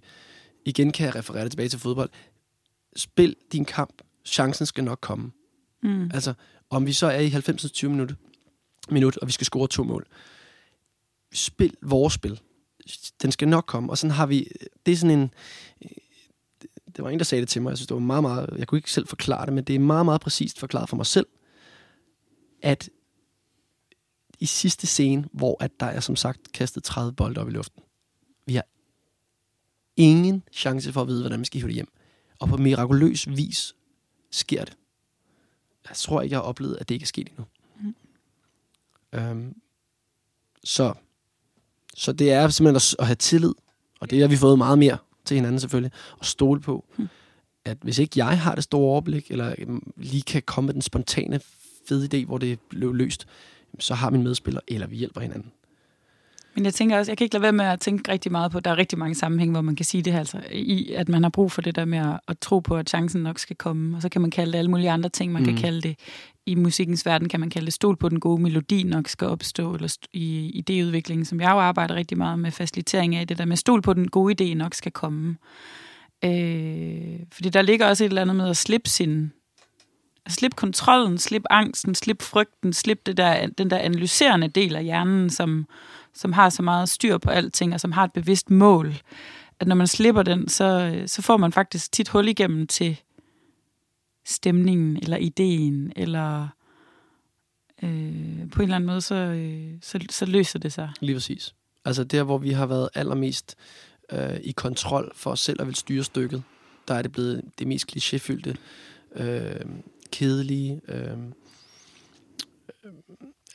igen kan jeg referere det tilbage til fodbold. Spil din kamp. Chancen skal nok komme. Mm. Altså, om vi så er i 90-20 minut, minut, og vi skal score to mål. Spil vores spil. Den skal nok komme. Og sådan har vi... Det er sådan en... Det var en, der sagde det til mig. Jeg synes, det var meget, meget... Jeg kunne ikke selv forklare det, men det er meget, meget præcist forklaret for mig selv, at i sidste scene, hvor at der er som sagt kastet 30 bolde op i luften. Vi har ingen chance for at vide, hvordan vi skal hive det hjem. Og på mirakuløs vis sker det. Jeg tror ikke, jeg har oplevet, at det ikke er sket endnu. Mm. Øhm, så, så det er simpelthen at, have tillid, og det har vi fået meget mere til hinanden selvfølgelig, og stole på, Mm. at hvis ikke jeg har det store overblik, eller øhm, lige kan komme med den spontane fede idé, hvor det blev løst, så har min medspiller, eller vi hjælper hinanden. Men jeg tænker også, jeg kan ikke lade være med at tænke rigtig meget på, der er rigtig mange sammenhæng, hvor man kan sige det her, altså, i at man har brug for det der med at, at tro på, at chancen nok skal komme. Og så kan man kalde det alle mulige andre ting. Man mm. Kan kalde det, i musikkens verden kan man kalde det stol på, den gode melodi nok skal opstå, eller st- i idéudviklingen, som jeg jo arbejder rigtig meget med facilitering af, det der med stol på, den gode idé nok skal komme. Øh, fordi der ligger også et eller andet med at slippe sin at slippe kontrollen, slippe angsten, slippe frygten, slippe det der, den der analyserende del af hjernen, som, som har så meget styr på alting, og som har et bevidst mål. At når man slipper den, så, øh, så får man faktisk tit hul igennem til stemningen, eller ideen, eller øh, på en eller anden måde, så, øh, så, så løser det sig. Lige præcis. Altså der, hvor vi har været allermest øh, i kontrol for os selv og vil styre stykket, der er det blevet det mest klichéfyldte, øh, kedelige. Øh, øh,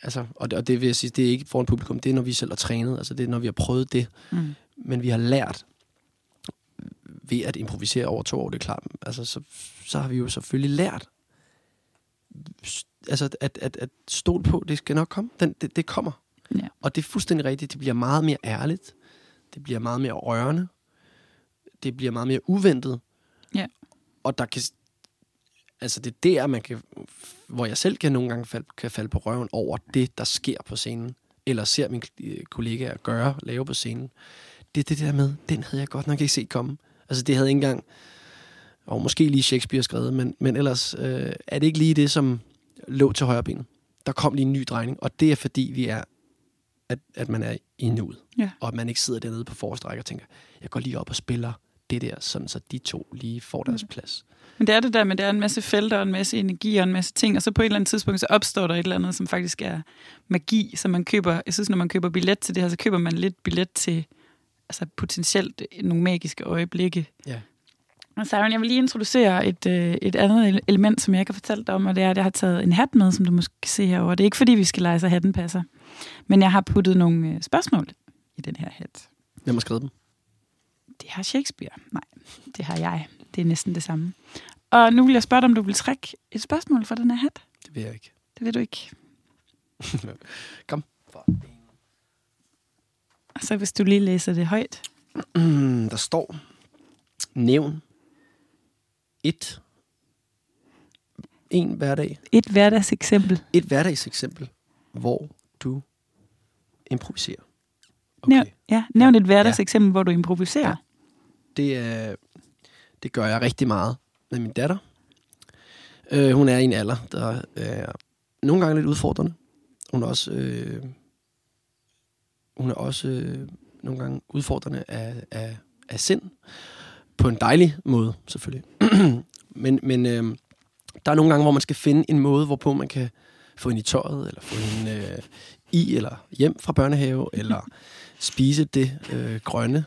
altså, og, det, og det vil jeg sige, det er ikke foran publikum, det er, når vi selv har trænet, altså det er, når vi har prøvet det. Mm. Men vi har lært ved at improvisere over to år, det er klart. Altså, så, så har vi jo selvfølgelig lært, altså, at, at, at stole på, det skal nok komme. Den, det, det kommer. Ja. Og det er fuldstændig rigtigt. Det bliver meget mere ærligt. Det bliver meget mere rørende. Det bliver meget mere uventet. Ja. Og der kan... Altså det er der, man kan... Hvor jeg selv kan nogle gange falde, kan falde på røven over det, der sker på scenen. Eller ser mine øh, kollegaer gøre, lave på scenen. Det er det der med, den havde jeg godt nok ikke set komme. Altså det havde ikke engang... Og måske lige Shakespeare skrevet, men, men ellers øh, er det ikke lige det, som lå til højre benet. Der kom lige en ny drejning, og det er fordi, vi er at, at man er i nuet. Ja. Og at man ikke sidder dernede på forreste række og tænker, jeg går lige op og spiller det der, sådan så de to lige får deres Mm. plads. Men det er det der med, der er en masse felter og en masse energi og en masse ting, og så på et eller andet tidspunkt, så opstår der et eller andet, som faktisk er magi, som man køber. Jeg synes, når man køber billet til det her, så køber man lidt billet til altså potentielt nogle magiske øjeblikke. Ja. Og Siren, jeg vil lige introducere et, øh, et andet element, som jeg ikke har fortalt dig om, og det er, at jeg har taget en hat med, som du måske kan se herovre. Det er ikke, fordi vi skal lege sig hatten passer, men jeg har puttet nogle øh, spørgsmål i den her hat. Hvem har skrevet dem? Det har Shakespeare. Nej, det har jeg. Det er næsten det samme. Og nu vil jeg spørge dig, om du vil trække et spørgsmål fra den her hat. Det vil jeg ikke. Det ved du ikke. <laughs> Kom. Og så hvis du lige læser det højt. <clears throat> Der står, nævn et, en hverdag, Et hverdagseksempel. et hverdagseksempel, hvor du improviserer. Nævn, ja, nævn et hverdagseksempel, hvor du improviserer. Ja. Det, er, det gør jeg rigtig meget med min datter. Øh, hun er i en alder, der er nogle gange lidt udfordrende. Hun er også, øh, hun er også øh, nogle gange udfordrende af, af, af sind. På en dejlig måde, selvfølgelig. <clears throat> men men øh, der er nogle gange, hvor man skal finde en måde, hvorpå man kan få hende i tøjet, eller få hende øh, i eller hjem fra børnehave, eller spise det øh, grønne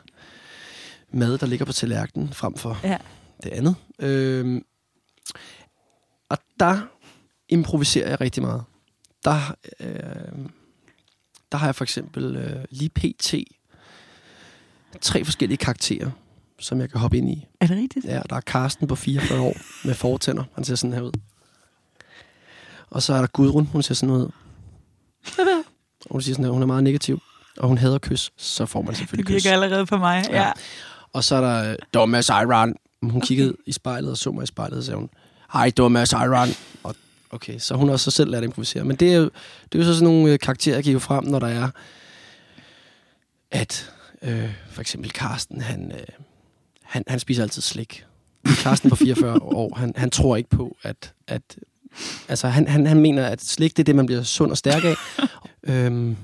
mad, der ligger på tallerkenen, frem for Ja. det andet. Øhm, og der improviserer jeg rigtig meget. Der, øh, der har jeg for eksempel øh, lige pt. tre forskellige karakterer, som jeg kan hoppe ind i. Er det rigtigt? Ja, der er Karsten på 44 år med fortænder. Han ser sådan her ud. Og så er der Gudrun, hun ser sådan ud. Og <laughs> hun siger sådan her, hun er meget negativ. Og hun hader kys, så får man Det selvfølgelig kys. virker allerede på mig. Ja. Ja. Og så er der øh, Thomas Iron. Hun kiggede i spejlet og så mig i spejlet, og sagde hun, hej Thomas Iron. Og okay, så hun har også så selv lært at improvisere. Men det er jo, det er jo så sådan nogle øh, karakterer, jeg giver frem, når der er, at Øh, for eksempel Karsten, han, øh, han, han spiser altid slik. Karsten på 44 <laughs> år, han, han tror ikke på, at, at altså han, han, han mener, at slik det er det, man bliver sund og stærk af. <laughs> øhm,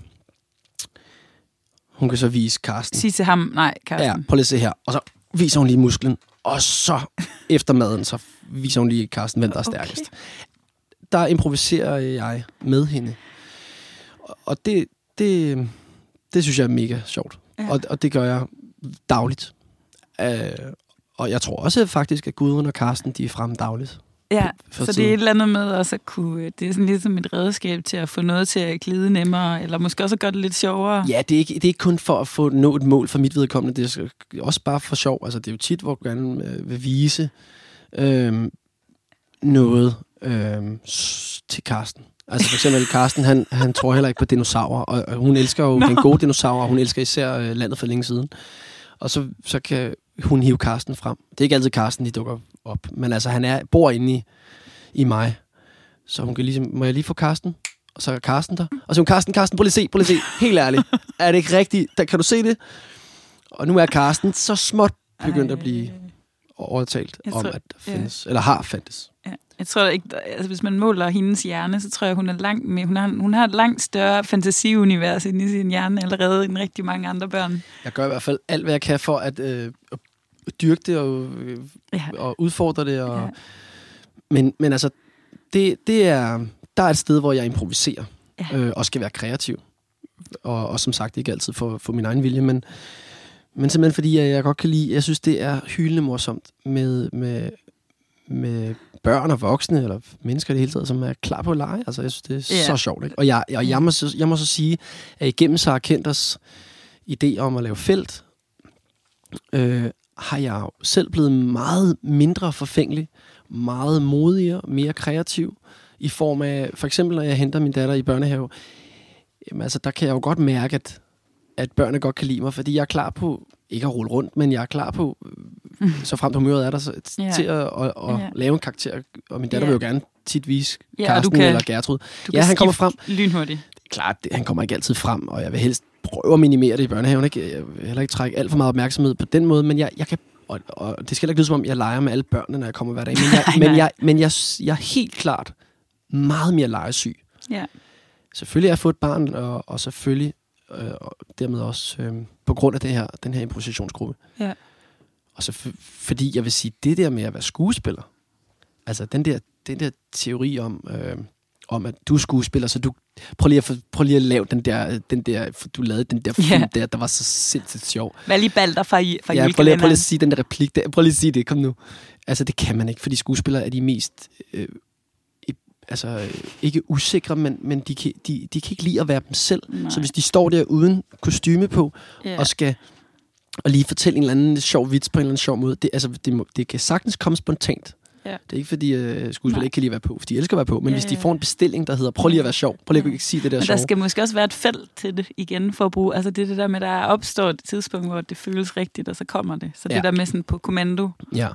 hun kan så vise Karsten. Sig til ham, nej, Karsten. Ja, prøv lige at se her. Og så viser hun lige musklen. Og så efter maden, så viser hun lige Karsten, hvem der er stærkest. Okay. Der improviserer jeg med hende. Og det, det, det synes jeg er mega sjovt. Ja. Og, og det gør jeg dagligt. Uh, og jeg tror også faktisk, at Gudrun og Karsten, de er fremme dagligt. Ja, så det er et eller andet med også at kunne, det er sådan lidt som et redskab til at få noget til at glide nemmere, eller måske også at gøre det lidt sjovere. Ja, det er ikke, det er ikke kun for at få nå et mål for mit vedkommende, det er også bare for sjov. Altså, det er jo tit, hvor jeg gerne øh, vil vise øh, noget øh, til Karsten. Altså for eksempel Karsten, han, han tror heller ikke på dinosaurer, og hun elsker jo no. den gode dinosaur, og hun elsker især øh, landet for længe siden. Og så, så kan hun hive Karsten frem. Det er ikke altid Karsten, de dukker op, men altså han er, bor inde i, i mig. Så hun kan ligesom, må jeg lige få Karsten? Og så er Karsten der. Og så hun, Karsten, Karsten, prøv lige at se, prøv lige at se. Helt ærligt. er det ikke rigtigt? Der, kan du se det? Og nu er Karsten så småt begyndt Ej. at blive overtalt tror, om, at der findes, ja. eller har fandtes. Ja. Jeg tror ikke, altså hvis man måler hendes hjerne, så tror jeg, hun er langt med, hun har, hun har et langt større fantasiunivers inde i sin hjerne allerede end rigtig mange andre børn. Jeg gør i hvert fald alt, hvad jeg kan for at, øh, at dyrke det og, ja. og udfordre det. Og, ja. men, men altså, det, det er, der er et sted, hvor jeg improviserer ja. øh, og skal være kreativ. Og, og som sagt, ikke altid for, for min egen vilje, men, men simpelthen fordi, jeg, jeg godt kan lide, jeg synes, det er hyldende morsomt med, med, med børn og voksne, eller mennesker i det hele taget, som er klar på at lege. Altså, jeg synes, det er yeah. så sjovt. Ikke? Og jeg, jeg, jeg, må, jeg må så sige, at igennem så kendt os idé om at lave felt, øh, har jeg jo selv blevet meget mindre forfængelig, meget modigere, mere kreativ, i form af, for eksempel når jeg henter min datter i børnehave, jamen, altså, der kan jeg jo godt mærke, at, at børnene godt kan lide mig, fordi jeg er klar på, ikke at rulle rundt, men jeg er klar på, mm. <laughs> så frem humøret er der, så, yeah. til at, at, at yeah. lave en karakter. Og min datter yeah. vil jo gerne tit vise yeah, Karsten kan, eller Gertrud. Ja, han kommer frem. Lynhurtigt. Det er klart, det, han kommer ikke altid frem, og jeg vil helst prøve at minimere det i børnehaven. Ikke? Jeg vil heller ikke trække alt for meget opmærksomhed på den måde, men jeg, jeg kan og, og det skal ikke lyde som om, jeg leger med alle børnene, når jeg kommer hver dag. Men <laughs> jeg, men jeg, men jeg, jeg er helt klart meget mere legesyg. Ja. Selvfølgelig har jeg fået et barn, og, og selvfølgelig øh, og dermed også øh, på grund af det her, den her improvisationsgruppe. Ja. Og så fordi jeg vil sige, det der med at være skuespiller, altså den der, den der teori om, øh, om at du er skuespiller, så du prøv lige at, prøv lige at lave den der, den der, du lavede den der film yeah. der, der var så sindssygt sjov. Hvad lige balder fra, fra ja, prøv lige, prøv lige at sige den der replik der. Prøv lige at sige det, kom nu. Altså, det kan man ikke, fordi skuespillere er de mest øh, altså, ikke usikre, men, men de, kan, de, de kan ikke lide at være dem selv. Nej. Så hvis de står der uden kostyme på, yeah. og skal og lige fortælle en eller anden sjov vits på en eller anden sjov måde, det, altså, det, må, det kan sagtens komme spontant. Ja. Det er ikke fordi uh, skuespillere ikke kan lide at være på, for de elsker at være på, men ja, hvis de får en bestilling, der hedder, prøv lige at være sjov, prøv lige at sige det der Men der skal måske også være et felt til det igen for at bruge, altså det, det der med, der opstår et tidspunkt, hvor det føles rigtigt, og så kommer det. Så ja. det der med sådan på kommando. Ja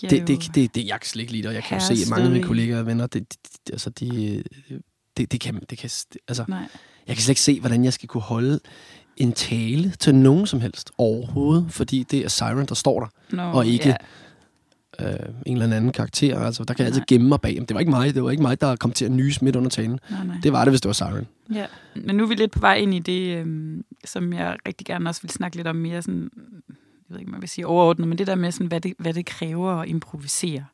det, det, det, det, det, jeg kan slet ikke lide og jeg kan jo se, at mange af mine kollegaer og venner, det, det, altså, de, det, det kan, det kan, altså, Nej. jeg kan slet ikke se, hvordan jeg skal kunne holde en tale til nogen som helst overhovedet, fordi det er Siren, der står der, no, og ikke yeah. Øh, en eller anden karakter. Altså, der kan jeg altid gemme mig bag. Det var ikke mig, det var ikke mig, der kom til at nys midt under talen. Nej, nej. Det var det, hvis det var Siren. Ja, men nu er vi lidt på vej ind i det, øh, som jeg rigtig gerne også vil snakke lidt om mere sådan jeg ved ikke, man vil sige overordnet, men det der med, sådan, hvad, det, hvad det kræver at improvisere.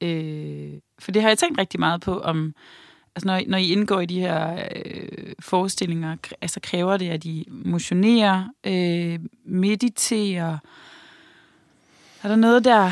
Øh, for det har jeg tænkt rigtig meget på, om altså når, når I indgår i de her øh, forestillinger, altså kræver det, at I motionerer, øh, mediterer? Er der noget der...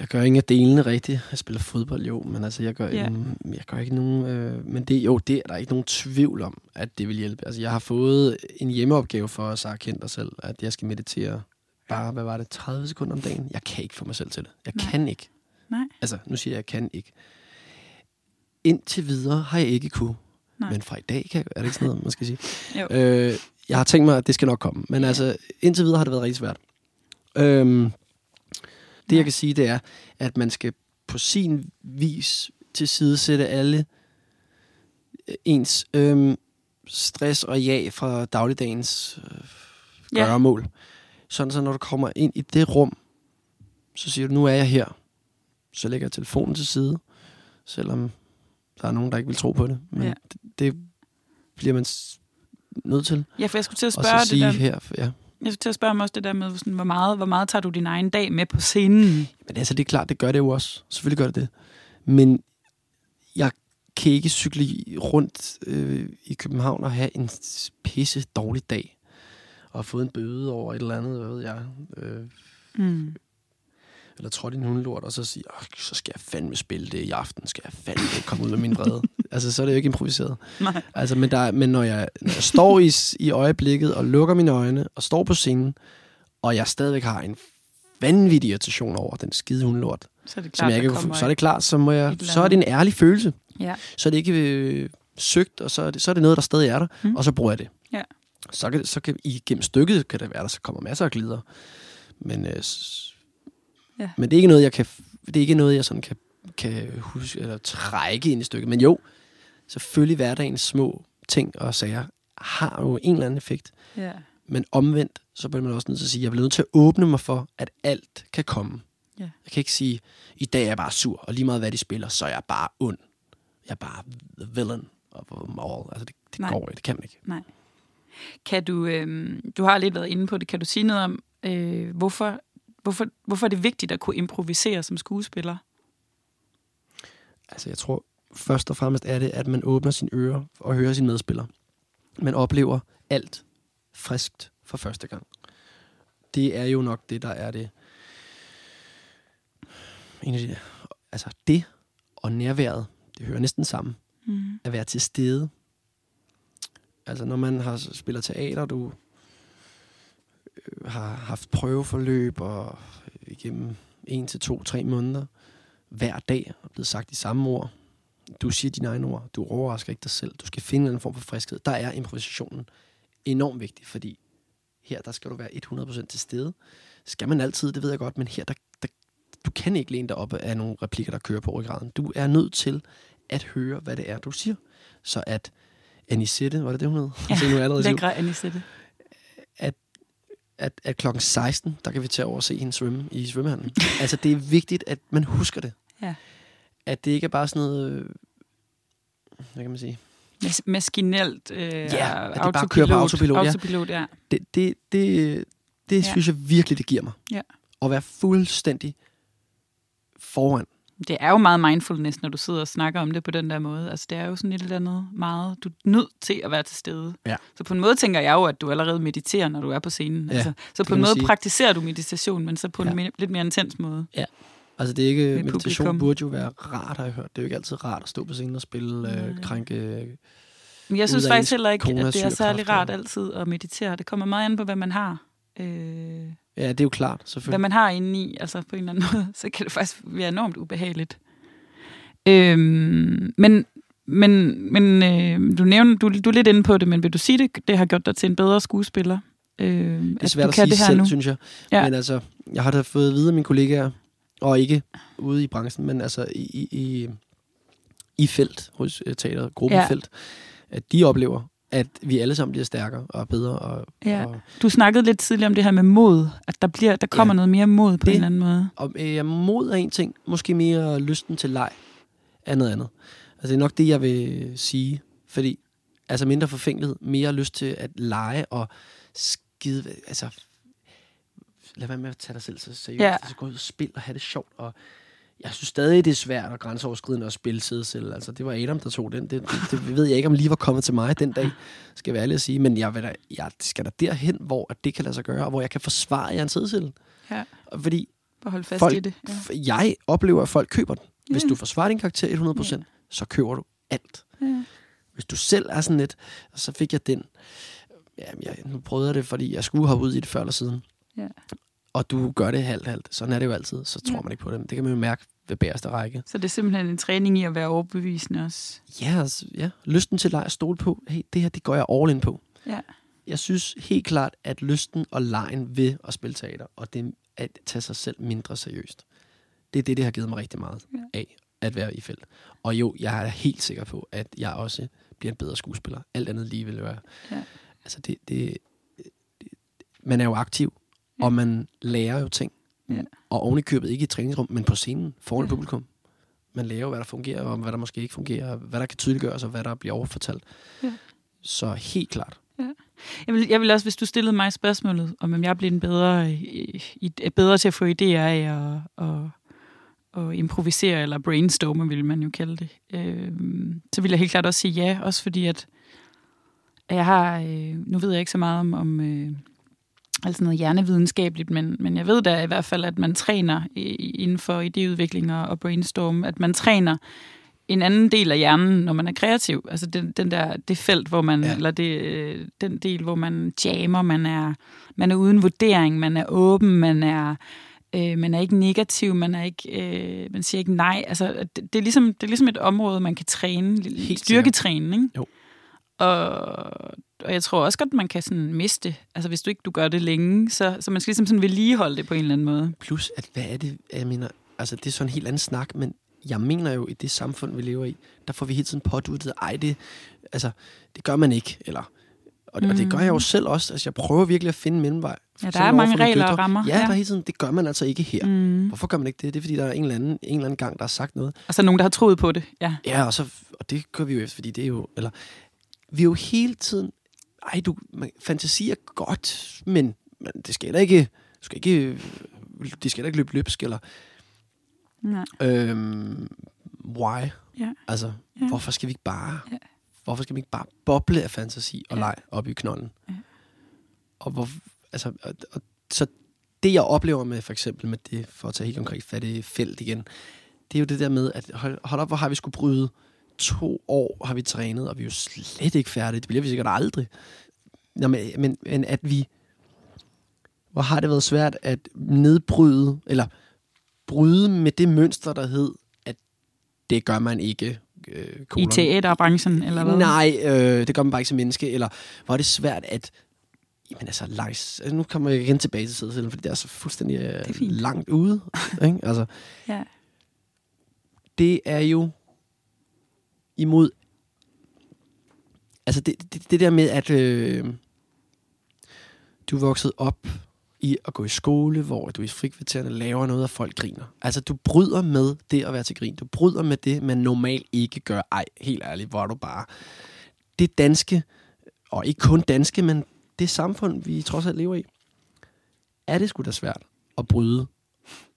Jeg gør ingen af delene rigtigt. Jeg spiller fodbold, jo, men altså, jeg gør, ja. en, jeg gør ikke nogen... Øh, men det, jo, det er der ikke nogen tvivl om, at det vil hjælpe. Altså, jeg har fået en hjemmeopgave for at kendt dig selv, at jeg skal meditere bare, hvad var det, 30 sekunder om dagen. Jeg kan ikke få mig selv til det. Jeg Nej. kan ikke. Nej. Altså, nu siger jeg, jeg kan ikke. Indtil videre har jeg ikke kunne. Nej. Men fra i dag kan, er det ikke sådan noget, man skal sige. <laughs> Jo. Øh, jeg har tænkt mig, at det skal nok komme. Men ja. altså, indtil videre har det været rigtig svært. Øhm, det, ja. jeg kan sige, det er, at man skal på sin vis til side sætte alle øh, ens øhm, stress og ja fra dagligdagens øh, Ja. gøremål. Sådan så når du kommer ind i det rum, så siger du, nu er jeg her. Så lægger jeg telefonen til side, selvom der er nogen, der ikke vil tro på det. Men Ja. ja. det, det bliver man nødt til. Ja, for jeg skulle til at Og spørge så det sige der, her, ja. Jeg skulle til at spørge mig også det der med, sådan, hvor, meget, hvor meget tager du din egen dag med på scenen? Men altså, det er klart, det gør det jo også. Selvfølgelig gør det det. Men jeg kan ikke cykle rundt øh, i København og have en pisse dårlig dag. Og fået en bøde over et eller andet, hvad ved jeg. Øh, Mm. Eller trådt i en hundelort, og så sige, "Åh, så skal jeg fandme spille det i aften. Skal jeg fandme komme ud med min vrede. <laughs> altså, så er det jo ikke improviseret. Nej. Altså, men, der, men når, jeg, når jeg står i, i øjeblikket og lukker mine øjne og står på scenen, og jeg stadigvæk har en vanvittig irritation over den skide hundelort, Så er det som klart, jeg ikke, få- kommer så er det klart, så, må jeg, så er det en ærlig følelse. Ja. Så er det ikke øh, søgt, og så er det, så er det noget, der stadig er der, Mm. og så bruger jeg det. Ja. Så kan, så kan i gennem stykket kan det være, der så kommer masser af glider. Men, øh, Ja. men det er ikke noget, jeg kan, det er ikke noget, jeg sådan kan, kan huske eller trække ind i stykket. Men jo, selvfølgelig hverdagens små ting og sager har jo en eller anden effekt. Ja. Men omvendt, så bliver man også nødt til at sige, jeg bliver nødt til at åbne mig for, at alt kan komme. Ja. Jeg kan ikke sige, i dag er jeg bare sur, og lige meget hvad de spiller, så er jeg bare ond. Jeg er bare the villain of them all. Altså, det, det Nej. går ikke, det kan man ikke. Kan du, øh, du har lidt været inde på det, kan du sige noget om, øh, hvorfor, hvorfor, hvorfor er det vigtigt at kunne improvisere som skuespiller? Altså, jeg tror, først og fremmest er det, at man åbner sine ører og hører sine medspillere. Man oplever alt friskt for første gang. Det er jo nok det, der er det. En af de, altså, det og nærværet, det hører næsten sammen. Mm. at være til stede. Altså når man har spillet teater, du har haft prøveforløb og igennem en til to, tre måneder hver dag er blevet sagt de samme ord. Du siger dine egne ord. Du overrasker ikke dig selv. Du skal finde en form for friskhed. Der er improvisationen enormt vigtig, fordi her der skal du være 100% til stede. Skal man altid, det ved jeg godt, men her der, der du kan ikke læne dig op af nogle replikker, der kører på ryggraden. Du er nødt til at høre, hvad det er, du siger. Så at Anisette, var det det, hun hed? Ja. Lækre Anisette. At, at klokken 16, der kan vi tage over og se hende svømme i svømmehallen. <laughs> altså, det er vigtigt, at man husker det. Ja. At det ikke er bare sådan noget... øh, Hvad kan man sige? Mas- maskinelt øh, Ja, at det bare kører på autopilot, ja. autopilot ja. Det, det, det, det ja. synes jeg virkelig, det giver mig. Ja. At være fuldstændig foran. Det er jo meget mindfulness, når du sidder og snakker om det på den der måde. Altså, det er jo sådan et eller andet meget... Du er nødt til at være til stede. Ja. Så på en måde tænker jeg jo, at du allerede mediterer, når du er på scenen. Ja, altså, så på en måde sige. praktiserer du meditation, men så på Ja. en me- lidt mere intens måde. Altså, det er ikke... Med Meditation publikum. burde jo være rart, har jeg hørt. Det er jo ikke altid rart at stå på scenen og spille Nej. øh, krænke... Men jeg synes faktisk heller ikke, at det er særlig rart altid at meditere. Det kommer meget an på, hvad man har. Øh, Ja, det er jo klart, hvad selvfølgelig. man har inde i, altså på en eller anden <laughs> måde, så kan det faktisk være enormt ubehageligt. Øhm, men men, men øh, du nævner, du, du er lidt inde på det, men vil du sige, det, det har gjort dig til en bedre skuespiller? Øh, Det er svært at sige selv, synes jeg. Ja. Men altså, jeg har da fået at vide af mine kollegaer, og ikke ude i branchen, men altså i, i, i, i felt, hos øh, teatergruppen Ja. at de oplever, at vi alle sammen bliver stærkere og bedre. Og, Ja. og, Du snakkede lidt tidligere om det her med mod, at der, bliver, der kommer ja. Noget mere mod på Det- en eller anden måde. og øh, mod er en ting, måske mere lysten til leg er noget andet. Altså det er nok det, jeg vil sige, fordi altså mindre forfængelighed, mere lyst til at lege og skide, altså lad være med at tage dig selv så seriøst. Ja. Ja. Altså, gå ud og spil og have det sjovt. Og jeg synes stadig, det er svært og grænseoverskridende at spille sidesæl. Altså, det var Adam, der tog den. Det, det, det, ved jeg ikke, om lige var kommet til mig den dag, skal jeg være ærlig at sige. Men jeg, vil da, jeg skal da derhen, hvor at det kan lade sig gøre, og hvor jeg kan forsvare jer en sidesæl. Ja. Fordi For holde fast Folk- i det. Ja. jeg oplever, at folk køber den. Hvis Ja. du forsvarer din karakter 100%, Ja. så køber du alt. Ja. Hvis du selv er sådan lidt, så fik jeg den. Jamen, jeg, nu prøvede jeg det, fordi jeg skulle have ud i det før eller siden. Ja. Og du gør det halvt halvt. Sådan er det jo altid. Så tror Ja. man ikke på det. Det kan man jo mærke ved bagerste række. Så det er simpelthen en træning i at være overbevisende også. Ja, altså, ja. lysten til leg at stole på. Hey, det her, det går jeg all in på. Ja. Jeg synes helt klart, at lysten og lejen ved at spille teater, og det at tage sig selv mindre seriøst, det er det, det har givet mig rigtig meget Ja. af. at være i felt. Og jo, jeg er helt sikker på, at jeg også bliver en bedre skuespiller. Alt andet lige vil være. Ja. Altså, det, det, det, man er jo aktiv, Ja. og man lærer jo ting. Ja. Og oven i købet ikke i træningsrum, men på scenen, foran Ja. publikum. Man lærer jo, hvad der fungerer, og hvad der måske ikke fungerer, hvad der kan tydeliggøres, og hvad der bliver overfortalt. Ja. Så helt klart. Jeg vil, jeg vil også, hvis du stillede mig spørgsmålet, om jeg blev en bedre, i, i, bedre til at få idéer af og, og, og improvisere, eller brainstorme, vil man jo kalde det, øh, så vil jeg helt klart også sige ja, også fordi at at jeg har, øh, nu ved jeg ikke så meget om, om øh, altså noget hjernevidenskabeligt, men, men jeg ved da i hvert fald, at man træner inden for idéudvikling og, og brainstorm, at man træner en anden del af hjernen, når man er kreativ. Altså den, den der, det felt, hvor man, Ja. eller det, den del, hvor man jammer, man er, man er uden vurdering, man er åben, man er, øh, man er ikke negativ, man er ikke, øh, man siger ikke nej. Altså det, det, er ligesom, det er ligesom et område, man kan træne, sikkert. styrketræne, ikke? Jo. Og, og jeg tror også godt, man kan sådan miste. Altså hvis du ikke du gør det længe, så, så man skal ligesom sådan vedligeholde det på en eller anden måde. Plus, at hvad er det, jeg mener, altså det er sådan en helt anden snak, men jeg mener jo, i det samfund, vi lever i, der får vi hele tiden påduttet, ej, det, altså, det gør man ikke, eller, og, mm. og det gør jeg jo selv også, altså jeg prøver virkelig at finde mellemvej. Ja, der er mange regler og rammer, Ja, ja. der er hele tiden, det gør man altså ikke her. Mm. Mm. Hvorfor gør man ikke det? Det er fordi, der er en eller anden, en eller anden gang, der har sagt noget. Og så er nogen, der har troet på det. Ja. Ja, og, så, og det gør vi jo efter, fordi det er jo, eller, vi er jo hele tiden, ej, du, man, fantasi er godt, men, men det skal da ikke, du skal ikke, det skal da ikke løbe løbsk, eller, Nej. Øhm, why? Ja. Altså, Ja. hvorfor skal vi ikke bare... Ja. Hvorfor skal vi ikke bare boble af fantasi og Ja. leg op i knolden? Ja. Og, hvor, altså, og, og, så det, jeg oplever med for eksempel med det, for at tage helt konkret fat i felt igen, det er jo det der med, at hold, hold op, hvor har vi skulle bryde to år har vi trænet, og vi er jo slet ikke færdige. Det bliver vi sikkert aldrig. Nå, men, men, men at vi... Hvor har det været svært at nedbryde, eller bryde med det mønster, der hed, at det gør man ikke. Øh, I kolon. teaterbranchen, eller hvad? Nej, øh, det gør man bare ikke som menneske. Eller hvor er det svært at... Jamen altså, langs, altså, nu kommer jeg igen tilbage til sidestillen, fordi det er så fuldstændig øh, er fint. langt ude. ikke? Altså, Ja. det er jo imod... Altså det, det, det der med, at øh, du er vokset op i at gå i skole, hvor du i frikvartererne laver noget, og folk griner. Altså du bryder med det at være til grin. Du bryder med det, man normalt ikke gør. Ej, helt ærligt, hvor er du bare... Det danske, og ikke kun danske, men det samfund, vi trods alt lever i, er det sgu da svært at bryde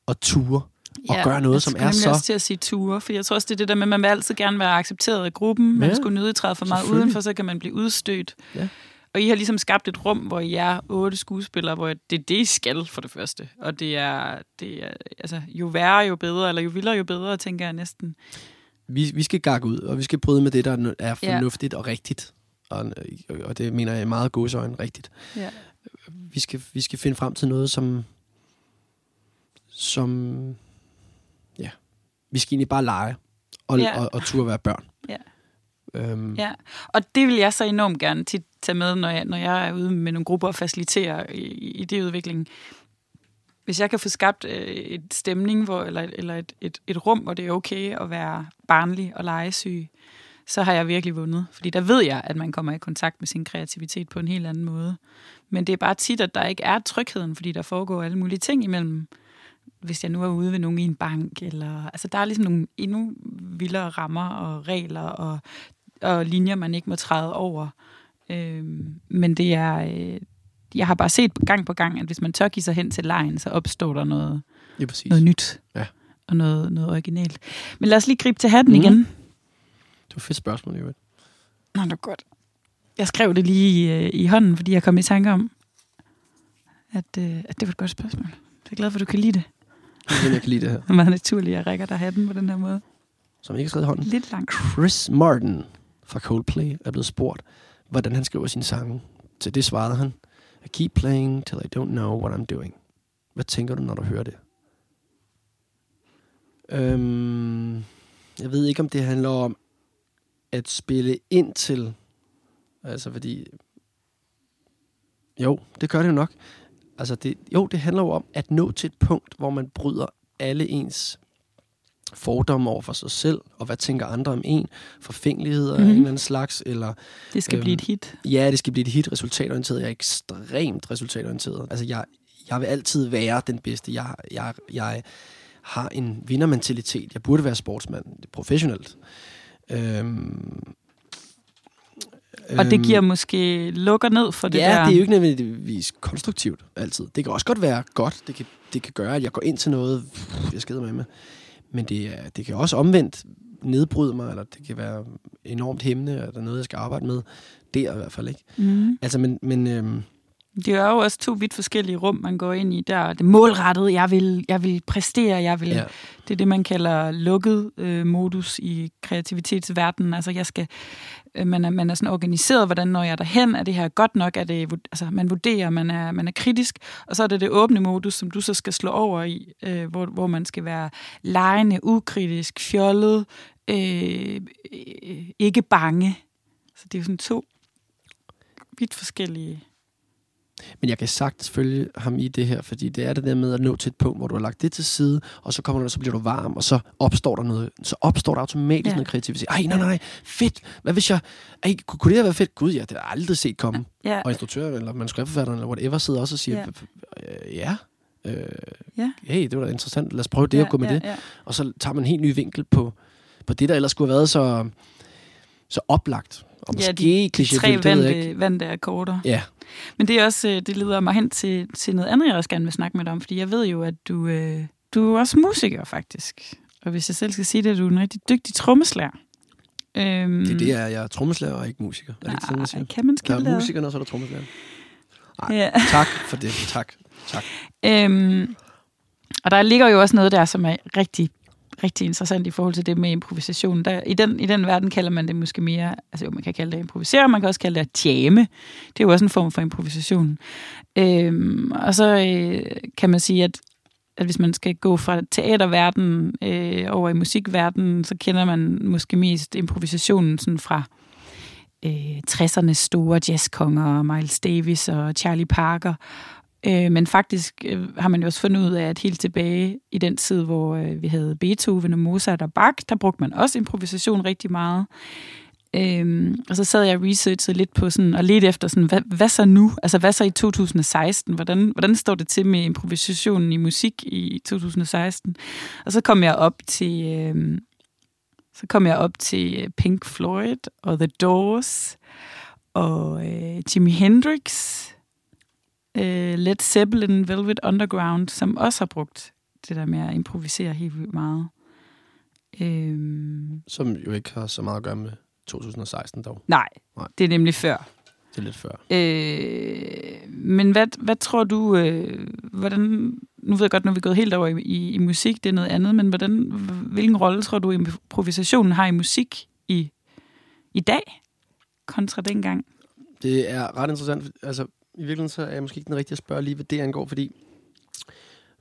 og ture og gøre noget, som er Jeg så... også til at sige ture, for jeg tror også, det er det der med, at man vil altid gerne være accepteret af gruppen. Man Ja, skulle nødig træde for meget udenfor, så kan man blive udstødt. Ja. Og I har ligesom skabt et rum, hvor I er otte skuespillere, hvor det er det, I skal for det første. Og det er, det er altså, jo værre, jo bedre, eller jo vildere, jo bedre, tænker jeg næsten. vi, vi skal gakke ud, og vi skal bryde med det, der er Ja. fornuftigt og rigtigt. Og, og det mener jeg meget gode øjne rigtigt. Ja. Vi skal, vi skal finde frem til noget, som... Som... Vi skal egentlig bare lege og, Ja. og, og turde være børn. <laughs> Ja. Øhm, Ja, og det vil jeg så enormt gerne tit tage med, når jeg, når jeg er ude med nogle grupper og faciliterer i, i det udvikling. Hvis jeg kan få skabt øh, et stemning, hvor, eller, eller et, et, et rum, hvor det er okay at være barnlig og legesyg, så har jeg virkelig vundet. Fordi der ved jeg, at man kommer i kontakt med sin kreativitet på en helt anden måde. Men det er bare tit, at der ikke er trygheden, fordi der foregår alle mulige ting imellem. Hvis jeg nu er ude ved nogen i en bank, eller... Altså, der er ligesom nogle endnu vildere rammer og regler og og linjer, man ikke må træde over. Øhm, men det er... Øh, jeg har bare set gang på gang, at hvis man tør give sig hen til lejen, så opstår der noget, ja, præcis. noget nyt. Ja. Og noget, noget originalt. Men lad os lige gribe til hatten mm. igen. Det var fedt spørgsmål, jo. Nå, det er godt. Jeg skrev det lige i, øh, i hånden, fordi jeg kom i tanke om, at, øh, at det var et godt spørgsmål. Jeg er glad for, at du kan lide det. Jeg kan lide det her. Det er meget naturligt, at jeg rækker dig hatten på den her måde. Som ikke har skrevet hånden. Lidt langt. Chris Martin fra Coldplay er blevet spurgt, hvordan han skriver sine sange. Til det svarede han, I keep playing till I don't know what I'm doing. Hvad tænker du, når du hører det? Øhm, jeg ved ikke, om det handler om at spille ind til, altså fordi, jo, det gør det jo nok. Altså det, jo, det handler jo om at nå til et punkt, hvor man bryder alle ens fordomme over for sig selv, og hvad tænker andre om en, forfængeligheder mm-hmm. Mhm. af en eller anden slags, eller Det skal Øhm, blive et hit. ja, det skal blive et hit resultatorienteret. Jeg er ekstremt resultatorienteret. Altså, jeg, jeg vil altid være den bedste. Jeg, jeg, jeg har en vindermentalitet. Jeg burde være sportsmand, professionelt. Øhm, Og det øhm, giver måske lukker ned for det ja, der. det er jo ikke nødvendigvis konstruktivt altid. Det kan også godt være godt. Det kan, det kan gøre, at jeg går ind til noget, jeg skider med med. Men det, er, det kan også omvendt nedbryde mig, eller det kan være enormt hæmmende, eller noget, jeg skal arbejde med. Der i hvert fald ikke. Mm. Altså, men, men øhm, Det er jo også to vidt forskellige rum, man går ind i. Der er det målrettede, jeg vil, jeg vil præstere, jeg vil... ja, Det er det, man kalder lukket øh, modus i kreativitetsverdenen. Altså, jeg skal, øh, man, er, man er sådan organiseret, hvordan når jeg derhen? Er det her godt nok? Er det, altså, man vurderer, man er, man er kritisk. Og så er det det åbne modus, som du så skal slå over i, øh, hvor, hvor man skal være lejende, ukritisk, fjollet, øh, øh, ikke bange. Så det er jo sådan to vidt forskellige... men jeg kan sagtens følge ham i det her, fordi det er det der med at nå til et punkt, hvor du har lagt det til side, og så kommer du, så bliver du varm, og så opstår der noget, så opstår der automatisk Ja. ja. noget kreativitet. Ej, nej, nej, fedt. Hvad hvis jeg... Ej, kunne, det have været fedt? Gud, ja, det har jeg aldrig set komme. Ja, Og instruktøren, eller manuskriptforfatteren, eller whatever, sidder også og siger, Ja. ja, ja øh, Ja. hey, det var da interessant, lad os prøve det ja, og gå med ja, det. Ja. Og så tager man en helt ny vinkel på, på det, der ellers skulle have været så, så oplagt. Og Ja, måske de kliché, Tre vante, vante akkorder. Ja, Men det er også, øh, det leder mig hen til, til noget andet, jeg også gerne vil snakke med dig om, fordi jeg ved jo, at du, øh, du er også musiker, faktisk. Og hvis jeg selv skal sige det, er du en rigtig dygtig trommeslager. Øhm, det er det, jeg er. Jeg er trommeslager og ikke musiker. Er det ikke sådan, man siger? Kan man Der skille er det? musikerne, og så er der trommeslageren. ad? Ja. Tak for det. Tak. tak. Øhm, og der ligger jo også noget der, som er rigtig, rigtig interessant i forhold til det med improvisation. Der, i, den, I den verden kalder man det måske mere, altså jo, man kan kalde det improvisere, man kan også kalde det at jamme. Det er jo også en form for improvisation. Øhm, og så øh, kan man sige, at, at hvis man skal gå fra teaterverdenen øh, over i musikverdenen, så kender man måske mest improvisationen sådan fra øh, 60'ernes store jazzkonger, Miles Davis og Charlie Parker. Øh, men faktisk øh, har man jo også fundet ud af, at helt tilbage i den tid, hvor øh, vi havde Beethoven og Mozart og Bach, der brugte man også improvisation rigtig meget. Øhm, og så sad jeg og researchede lidt på sådan, og lidt efter sådan, hvad, hvad så nu? Altså hvad så i 2016? Hvordan, hvordan står det til med improvisationen i musik i 2016? Og så kom jeg op til, øhm, så kom jeg op til øh, Pink Floyd og The Doors og øh, Jimi Hendrix, øh, Led Zeppelin, Velvet Underground, som også har brugt det der med at improvisere helt vildt meget. Øhm, Som jo ikke har så meget at gøre med 2016 dog. nej, Nej. det er nemlig før. Det er lidt før. Øh, men hvad, hvad tror du, øh, hvordan, nu ved jeg godt, nu er vi gået helt over i, i, i musik, det er noget andet, men hvordan, hvilken rolle tror du, improvisationen har i musik i, i dag, kontra dengang? Det er ret interessant. Altså, i virkeligheden så er jeg måske ikke den rigtige at spørge lige, hvad det angår, fordi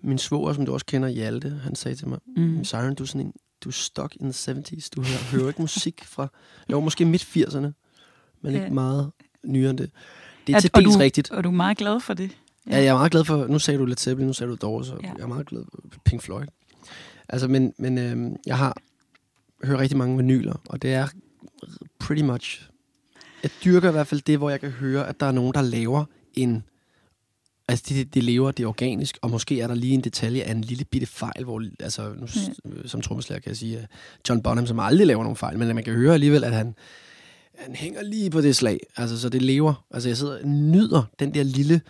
min svoger, som du også kender, Hjalte, han sagde til mig, Mm. Siren, du er sådan en, du er stuck in the 70s. Du hører, hører ikke musik fra, jo, måske midt 80'erne, men Ja. ikke meget nyere end det. Det er At- til dels du, rigtigt. Og du er meget glad for det? Ja, jeg er meget glad for, nu sagde du Led Zeppelin, nu sagde du Doors, så Ja. ja. jeg er meget glad for Pink Floyd. Altså, men, men øhm, jeg har hørt rigtig mange vinyler, og det er pretty much, jeg dyrker i hvert fald det, hvor jeg kan høre, at der er nogen, der laver en, altså det, det lever, det er organisk, og måske er der lige en detalje af en lille bitte fejl, hvor, altså nu, ja. som trommeslager kan jeg sige, John Bonham, som aldrig laver nogen fejl, men man kan høre alligevel, at han, han hænger lige på det slag, altså så det lever, altså jeg sidder og nyder den der lille,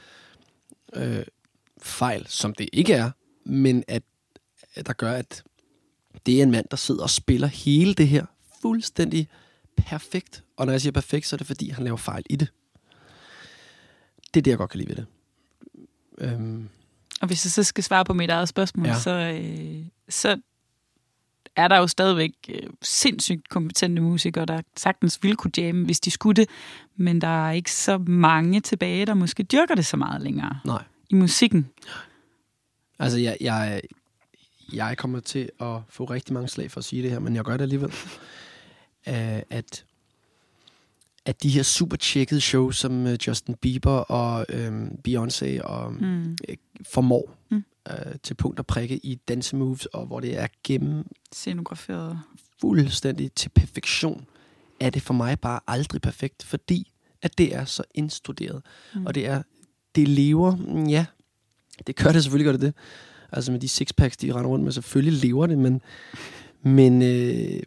øh, fejl, som det ikke er, men at, at der gør, at det er en mand, der sidder og spiller hele det her fuldstændig perfekt. Og når jeg siger perfekt, så er det fordi, han laver fejl i det. Det er det, jeg godt kan lide ved det. Øhm, Og hvis jeg så skal svare på mit eget spørgsmål, ja. Så, øh, så er der jo stadigvæk øh, sindssygt kompetente musikere, der sagtens ville kunne jamme, hvis de skulle det. Men der er ikke så mange tilbage, der måske dyrker det så meget længere nej. i musikken. Altså, jeg, jeg, jeg kommer til at få rigtig mange slag for at sige det her, men jeg gør det alligevel. Uh, <laughs> at, at de her super tjekkede shows, som øh, Justin Bieber og øhm, Beyoncé og Mm. formår, Mm. øh, til punkt og prikke i dansemoves, og hvor det er gennem Scenograferet. fuldstændig til perfektion, er det for mig bare aldrig perfekt, fordi at det er så indstuderet. Mm. Mm. Og det er, det lever, mm, ja, det gør det, selvfølgelig gør det det. Altså med de sixpacks, de render rundt med, selvfølgelig lever det, men, men øh,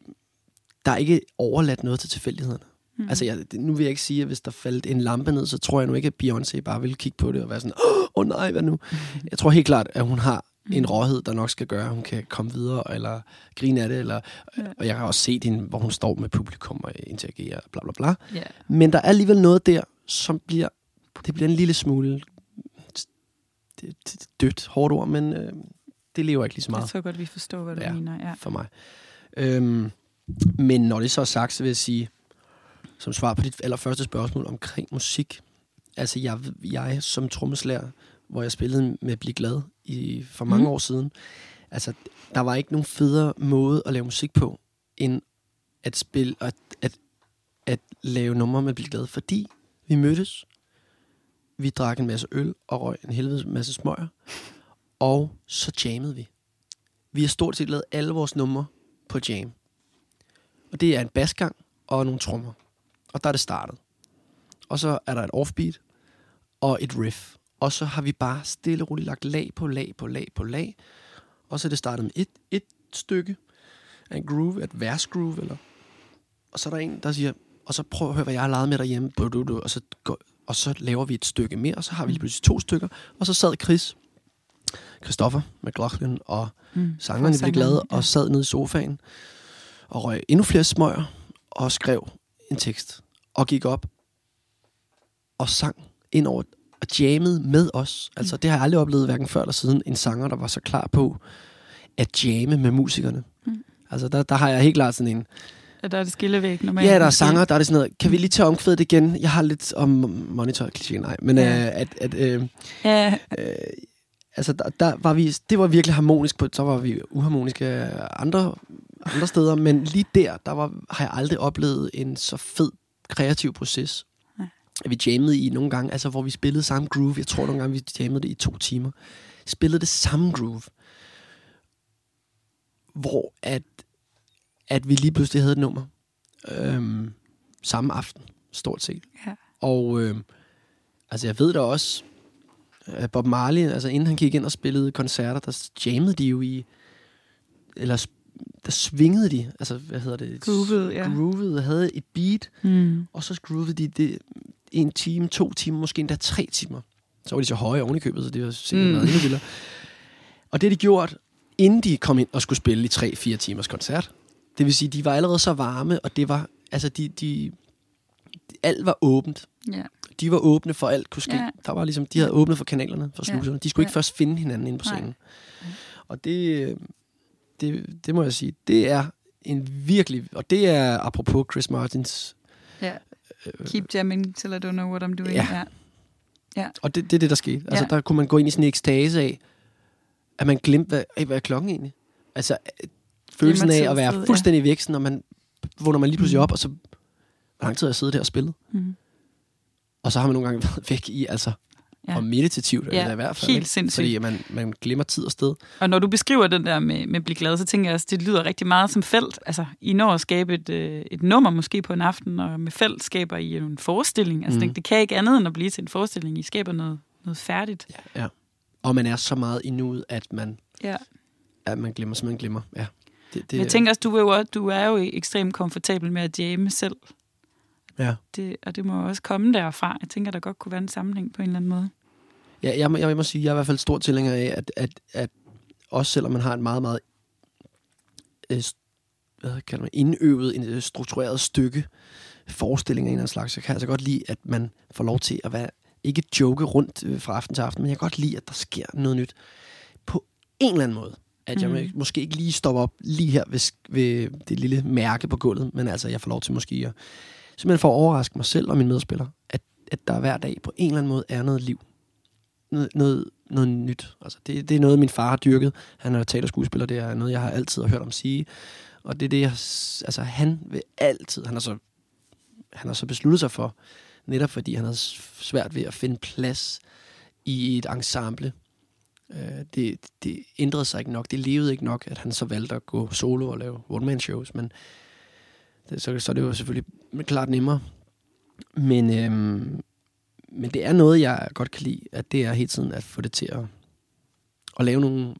der er ikke overladt noget til tilfældighederne. Mm. Mm. Altså, jeg, nu vil jeg ikke sige, at hvis der faldt en lampe ned, så tror jeg nu ikke, at Beyoncé bare ville kigge på det og være sådan, åh oh, nej, hvad nu? <laughs> Jeg tror helt klart, at hun har en Mm. råhed, der nok skal gøre, at hun kan komme videre, eller grine af det, eller, Ja. og jeg har også set hende, hvor hun står med publikum og interagerer, bla bla bla. Ja. Men der er alligevel noget der, som bliver, det bliver en lille smule dødt, hårdt ord, men øh, det lever ikke lige så Jeg meget tror godt, vi forstår, hvad du Ja. mener. Ja. for mig. Øhm, men når det så er sagt, så vil jeg sige, som svar på dit allerførste spørgsmål omkring musik, altså jeg, jeg som trommeslager, hvor jeg spillede med Bliv Glad i, for mange mm. år siden, altså der var ikke nogen federe måde at lave musik på, end at spille, at, at, at lave numre med Bliv Glad, fordi vi mødtes, vi drak en masse øl og røg en helvedes masse smøger, og så jammede vi. Vi har stort set lavet alle vores numre på jam. Og det er en basgang og nogle trommer. Og der er det startet. Og så er der et offbeat og et riff. Og så har vi bare stille og roligt lagt lag på lag på lag på lag. Og så er det startet med et, et stykke af en groove, et versgroove, eller... Og så er der en, der siger, og så prøv at høre, hvad jeg har lavet med derhjemme. Og så, går, og så laver vi et stykke mere, og så har vi lige pludselig to stykker. Og så sad Chris, Christoffer McLaughlin og Mm. Sangerne blev glade ja. og sad nede i sofaen og røg endnu flere smøger og skrev en tekst og gik op og sang ind over og jammede med os. Altså det har jeg aldrig oplevet hverken før eller siden en sanger, der var så klar på at jamme med musikerne. Mm. Altså der, der har jeg helt klart sådan en, Ja, der er det skillevæg normalt. ja der er sanger, der er det sådan noget, kan vi lige tage omkvædet igen? Jeg har lidt om monitor kliché, nej, men ja. øh, at, at øh, Ja, øh, altså der, der var vi, det var virkelig harmonisk på, så var vi uharmoniske andre, andre steder, men lige der, der var, har jeg aldrig oplevet en så fed kreativ proces. At vi jammede i nogle gange, altså hvor vi spillede samme groove, jeg tror nogle gange, vi jammede det i to timer, spillede det samme groove, hvor at, at vi lige pludselig havde et nummer, øhm, samme aften, stort set. Ja. Og øh, altså jeg ved da også, at Bob Marley, altså inden han gik ind og spillede koncerter, der jammede de jo i, eller der svingede de, altså hvad hedder det? Groovede, ja. Groovede, havde et beat, mm. og så groovede de det en time, to timer, måske endda tre timer. Så var de så høje oven i købet, så det var sikkert Mm. meget endnu vildere. Og det de gjort, inden de kom ind og skulle spille i tre-fire timers koncert. Det vil sige, de var allerede så varme, og det var, altså de, de, alt var åbent. ja. De var åbne for alt kunne ske. Ja. Der var ligesom, de havde åbnet for kanalerne, for Ja. sluserne. De skulle ikke Ja. først finde hinanden inde på Nej. scenen. Og det, det, det må jeg sige, det er en virkelig, og det er apropos Chris Martins, ja. Keep jamming till I don't know what I'm doing. Ja. Ja. og det, det er det, der skete. Altså Ja. der kunne man gå ind i sådan en ekstase af, at man glemte, hvad, hvad er klokken egentlig? Altså øh, følelsen af at være tid, ja. fuldstændig væk, når man vågner man lige pludselig Mm. op, og så, hvor lang tid har jeg siddet der og spillet? Mm. Og så har man nogle gange <laughs> været væk i, altså, Ja. og meditativt, Ja, eller i hvert fald. helt sindssygt. Fordi man, man glemmer tid og sted. Og når du beskriver den der med, med at blive glad, så tænker jeg også, det lyder rigtig meget som felt. Altså, I når at skabe et, øh, et nummer måske på en aften, og med felt skaber I en forestilling. Altså, Mhm. det, det kan ikke andet end at blive til en forestilling. I skaber noget, noget færdigt. Ja. ja. Og man er så meget i nuet, at man, Ja. at man glemmer, som man glemmer. Ja. Det, det, Jeg tænker også, du er, jo, du er jo ekstremt komfortabel med at jamme selv. Ja. Det, og det må også komme derfra. Jeg tænker, der godt kunne være en sammenhæng på en eller anden måde. Ja, jeg, må, jeg må sige, jeg er i hvert fald stor tilhænger af, at, at, at også selvom man har et meget, meget øh, hvad kalder man, indøvet, en, øh, struktureret stykke forestilling af en eller anden slags, så kan jeg altså godt lide, at man får lov til at være, ikke joke rundt øh, fra aften til aften, men jeg kan godt lide, at der sker noget nyt på en eller anden måde. At jeg må- måske ikke lige stopper op lige her ved, ved det lille mærke på gulvet, men altså, jeg får lov til måske at simpelthen for at overraske mig selv og mine medspillere, at, at der hver dag på en eller anden måde er noget liv noget, noget, noget nyt. Altså, det, det er noget, min far har dyrket. Han er teaterskuespiller, det er noget, jeg har altid hørt om sige. Og det er det, jeg... Altså, han vil altid... Han har så, han har så besluttet sig for, netop fordi han har svært ved at finde plads i et ensemble, Øh, det, det ændrede sig ikke nok. Det levede ikke nok, at han så valgte at gå solo og lave one-man-shows. Men så, så det var selvfølgelig klart nemmere. Men, øhm, men det er noget, jeg godt kan lide, at det er hele tiden at få det til at, at lave nogle...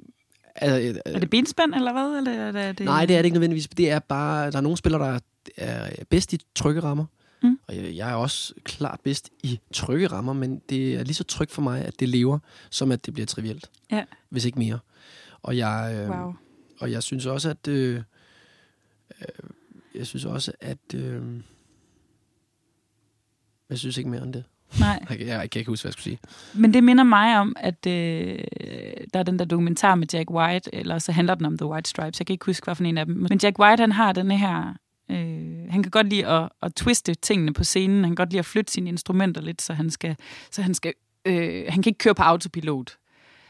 Er, er det benspænd, eller hvad? Eller er det, er det... Nej, det er det ikke nødvendigvis. Det er bare, der er nogle spillere, der er bedst i trygge rammer. Mm. Og jeg, jeg er også klart bedst i trygge rammer, men det er lige så trygt for mig, at det lever, som at det bliver trivielt. Ja. Hvis ikke mere. Og jeg, øh, wow. og jeg synes også, at... Øh, øh, jeg synes også, at... Øh, jeg synes ikke mere end det. Nej. Jeg, jeg, jeg kan ikke huske, hvad jeg skulle sige. Men det minder mig om, at øh, der er den der dokumentar med Jack White, eller så handler den om The White Stripes. Jeg kan ikke huske, hvad for en af dem. Men Jack White, han har den her... Øh, han kan godt lide at, at twiste tingene på scenen. Han kan godt lide at flytte sine instrumenter lidt, så han skal... Så han, skal øh, han kan ikke køre på autopilot.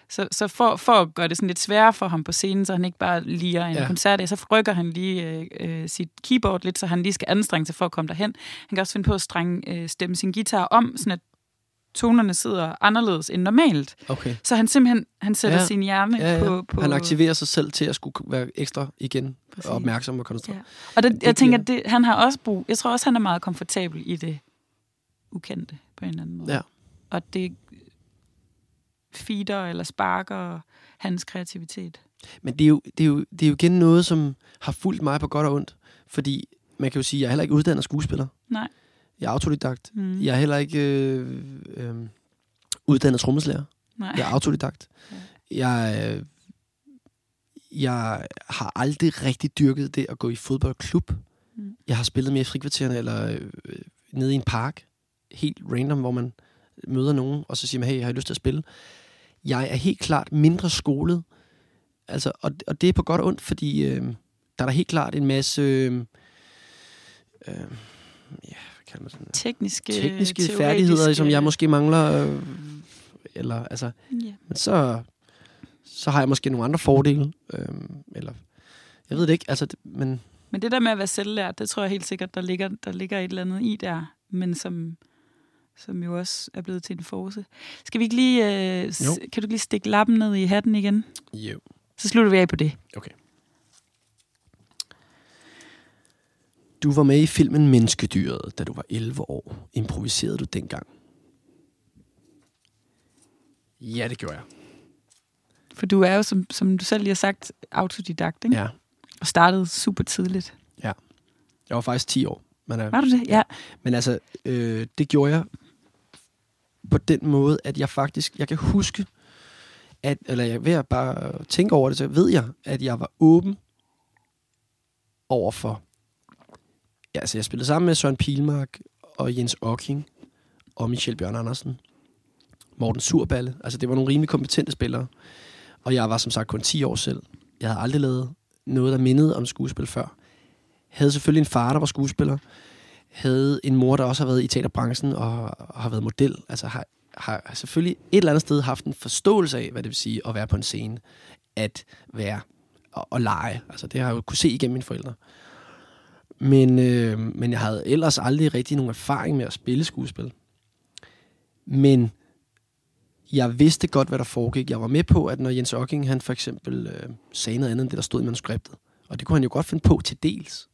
Så, så for, for at gøre det sådan lidt sværere for ham på scenen, så han ikke bare liger en ja. koncert så rykker han lige øh, øh, sit keyboard lidt, så han lige skal anstrenge sig for at komme derhen. Han kan også finde på at strenge, øh, stemme sin guitar om, sådan at tonerne sidder anderledes end normalt. Okay. Så han simpelthen han sætter ja. sin hjerne ja, ja. På, på... Han aktiverer sig selv til at skulle være ekstra igen Præcis. og opmærksom og koncentreret. Ja. Og det, jeg tænker, at det, han har også brug... Jeg tror også, han er meget komfortabel i det ukendte på en eller anden måde. Ja. Og det feeder eller sparker hans kreativitet. Men det er, jo, det, er jo, det er jo igen noget, som har fulgt mig på godt og ondt. Fordi man kan jo sige, at jeg er heller ikke uddannet skuespiller. Nej. Jeg er autodidakt. Mm. Jeg er heller ikke øh, øh, uddannet trommeslager. Nej. Jeg er autodidakt. Ja. Jeg, øh, jeg har aldrig rigtig dyrket det at gå i fodboldklub. Mm. Jeg har spillet mere i frikvartererne eller øh, nede i en park. Helt random, hvor man møder nogen, og så siger man, hey, jeg har lyst til at spille jeg er helt klart mindre skolet. Altså, og, og det er på godt og ondt, fordi øh, der er der helt klart en masse... Øh, øh, ja, kalder man sådan? Tekniske, tekniske færdigheder, som jeg måske mangler. Øh, eller, altså, yeah. Men så, så har jeg måske nogle andre fordele. Øh, eller, jeg ved det ikke, altså, det, men... Men det der med at være selvlært, det tror jeg helt sikkert, der ligger, der ligger et eller andet i der, men som som jo også er blevet til en force. Skal vi ikke lige, øh, kan du lige stikke lappen ned i hatten igen? Jo. Så slutter vi af på det. Okay. Du var med i filmen Menneskedyret, da du var 11 år. Improviserede du dengang? Ja, det gjorde jeg. For du er jo, som, som du selv lige har sagt, autodidakt, ikke? Ja. Og startede super tidligt. Ja. Jeg var faktisk 10 år. Men, øh, var du det? Ja. Men altså, øh, det gjorde jeg på den måde, at jeg faktisk, jeg kan huske, at, eller jeg ved at bare tænke over det, så ved jeg, at jeg var åben over for, ja, altså jeg spillede sammen med Søren Pilmark og Jens Ocking og Michel Bjørn Andersen, Morten Surballe, altså det var nogle rimelig kompetente spillere, og jeg var som sagt kun 10 år selv. Jeg havde aldrig lavet noget, der mindede om skuespil før. Jeg havde selvfølgelig en far, der var skuespiller, havde en mor, der også har været i teaterbranchen og har været model. Altså har, har selvfølgelig et eller andet sted haft en forståelse af, hvad det vil sige at være på en scene. At være og, og lege. Altså det har jeg jo kunne se igennem mine forældre. Men, øh, men jeg havde ellers aldrig rigtig nogen erfaring med at spille skuespil. Men jeg vidste godt, hvad der foregik. Jeg var med på, at når Jens Ocking, han for eksempel øh, sagde noget andet end det, der stod i manuskriptet. Og det kunne han jo godt finde på til dels.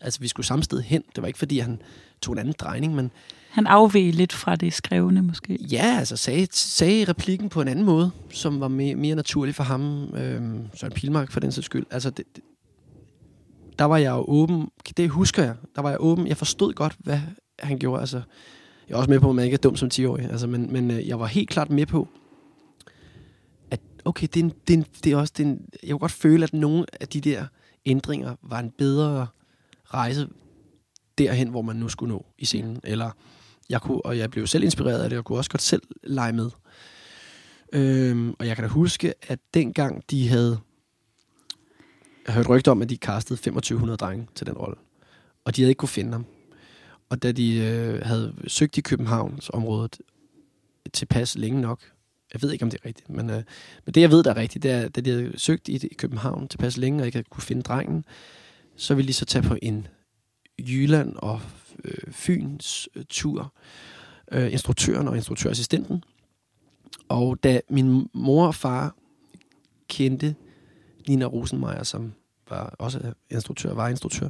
Altså, vi skulle samme sted hen. Det var ikke, fordi han tog en anden drejning, men... Han afveg lidt fra det skrevne, måske? Ja, altså sagde, sagde replikken på en anden måde, som var mere, mere naturlig for ham. Øhm, Søren Pilmark, for den sags skyld. Altså, det, det, der var jeg jo åben. Det husker jeg. Der var jeg åben. Jeg forstod godt, hvad han gjorde. Altså, jeg er også med på, at man ikke er dum som 10-årig. Altså, men, men øh, jeg var helt klart med på, at okay, det er, en, det er, en, det er også... Det er en, jeg kunne godt føle, at nogle af de der ændringer var en bedre rejse derhen, hvor man nu skulle nå i scenen. Eller jeg kunne, og jeg blev selv inspireret af det, og kunne også godt selv lege med. Øhm, og jeg kan da huske, at dengang de havde... Jeg hørte rygter om, at de kastede 2500 drenge til den rolle. Og de havde ikke kunne finde ham. Og da de øh, havde søgt i Københavns området tilpas længe nok, jeg ved ikke, om det er rigtigt, men, øh, men det, jeg ved, der er rigtigt, det er, da de havde søgt i, i København tilpas længe, og ikke kunne finde drengen, så ville de så tage på en Jylland og øh, Fyns øh, tur. Øh, instruktøren og instruktørassistenten. Og da min mor og far kendte Nina Rosenmeier, som var også instruktør, var instruktør.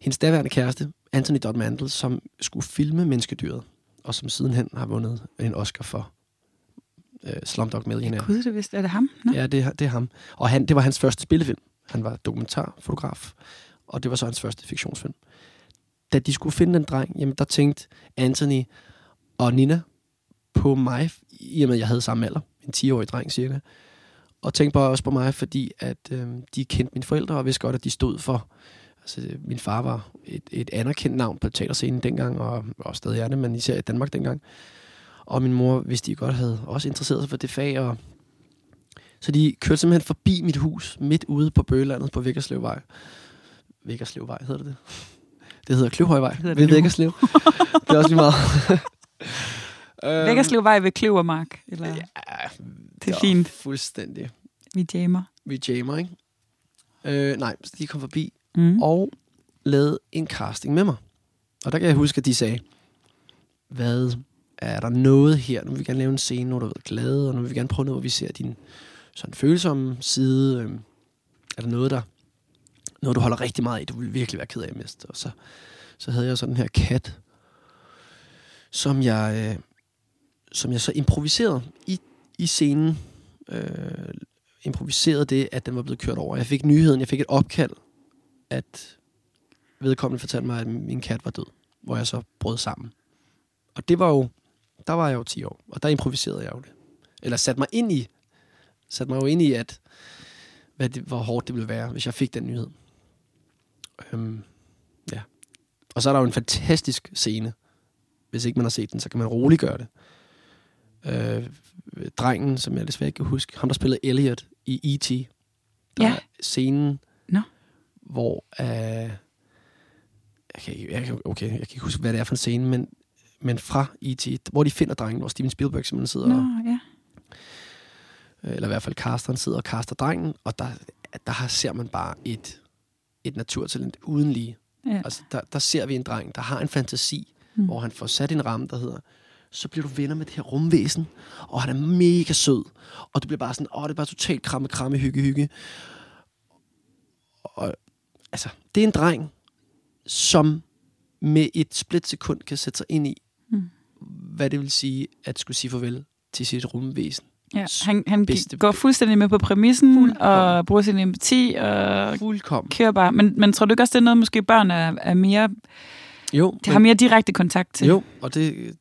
Hendes daværende kæreste, Anthony Dodd Mantle, som skulle filme Menneskedyret, og som sidenhen har vundet en Oscar for øh, Slumdog Millionaire. Gud, det vidste, er det ham? Nå? Ja, det, er- det er ham. Og han, det var hans første spillefilm. Han var dokumentarfotograf, og det var så hans første fiktionsfilm. Da de skulle finde den dreng, jamen der tænkte Anthony og Nina på mig, i og med at jeg havde samme alder, en 10-årig dreng cirka, og tænkte bare også på mig, fordi at øh, de kendte mine forældre, og vidste godt, at de stod for, altså min far var et, et anerkendt navn på teaterscenen dengang, og, og stadig er det, men især i Danmark dengang. Og min mor, hvis de godt havde også interesseret sig for det fag, og så de kørte simpelthen forbi mit hus, midt ude på Bøgelandet på Vækkerslevvej. Vækkerslevvej hedder det det? Hedder Kløvhøjvej hedder det ved nu. Vækkerslev. <laughs> det er også lige meget. <laughs> Øhm, Vækkerslev vej ved Kløvermark. Eller? Ja, Det er fint. Fuldstændig. Vi jammer. Vi jammer, ikke? Øh, nej, så de kom forbi Mm. og lavede en casting med mig. Og der kan jeg huske, at de sagde, hvad er der noget her? Nu vil vi gerne lave en scene, hvor du været glad, og nu vil vi gerne prøve noget, hvor vi ser din sådan følsomme side. Øh, er der noget, der noget, du holder rigtig meget af, du vil virkelig være ked af at miste? Og så, så havde jeg sådan her kat, som jeg, øh, som jeg så improviserede i, i scenen. Øh, improviserede det, at den var blevet kørt over. Jeg fik nyheden, jeg fik et opkald, at vedkommende fortalte mig, at min kat var død, hvor jeg så brød sammen. Og det var jo, der var jeg jo 10 år, og der improviserede jeg jo det. Eller satte mig ind i, satte mig jo ind i, at hvad det, hvor hårdt det ville være, hvis jeg fik den nyhed. Øhm, ja. Og så er der jo en fantastisk scene. Hvis ikke man har set den, så kan man roligt gøre det. Øh, drengen, som jeg desværre ikke kan huske, ham der spillede Elliot i E.T. Der Ja. er scenen, Nå. hvor øh, ikke- jeg okay, jeg kan ikke huske, hvad det er for en scene, men, men fra E.T., hvor de finder drengen, hvor Steven Spielberg simpelthen sidder Nå, og, ja. Øh, eller i hvert fald casteren sidder og kaster drengen, og der, der ser man bare et, et naturtalent uden lige. ja. Altså, der, der ser vi en dreng, der har en fantasi, mm. hvor han får sat en ramme, der hedder, så bliver du venner med det her rumvæsen, og han er mega sød, og du bliver bare sådan, åh, det er bare totalt kramme, kramme, hygge, hygge. Og altså, det er en dreng, som med et splitsekund kan sætte sig ind i, Mm. hvad det vil sige, at skulle sige farvel til sit rumvæsen. Ja, han, han bedste- går fuldstændig med på præmissen Fuldkommen. og bruger sin empati og Fuldkommen. kører bare. Men, men tror du ikke også, det er noget, måske børn er, er mere, Jo, de har mere direkte kontakt til? Jo, og det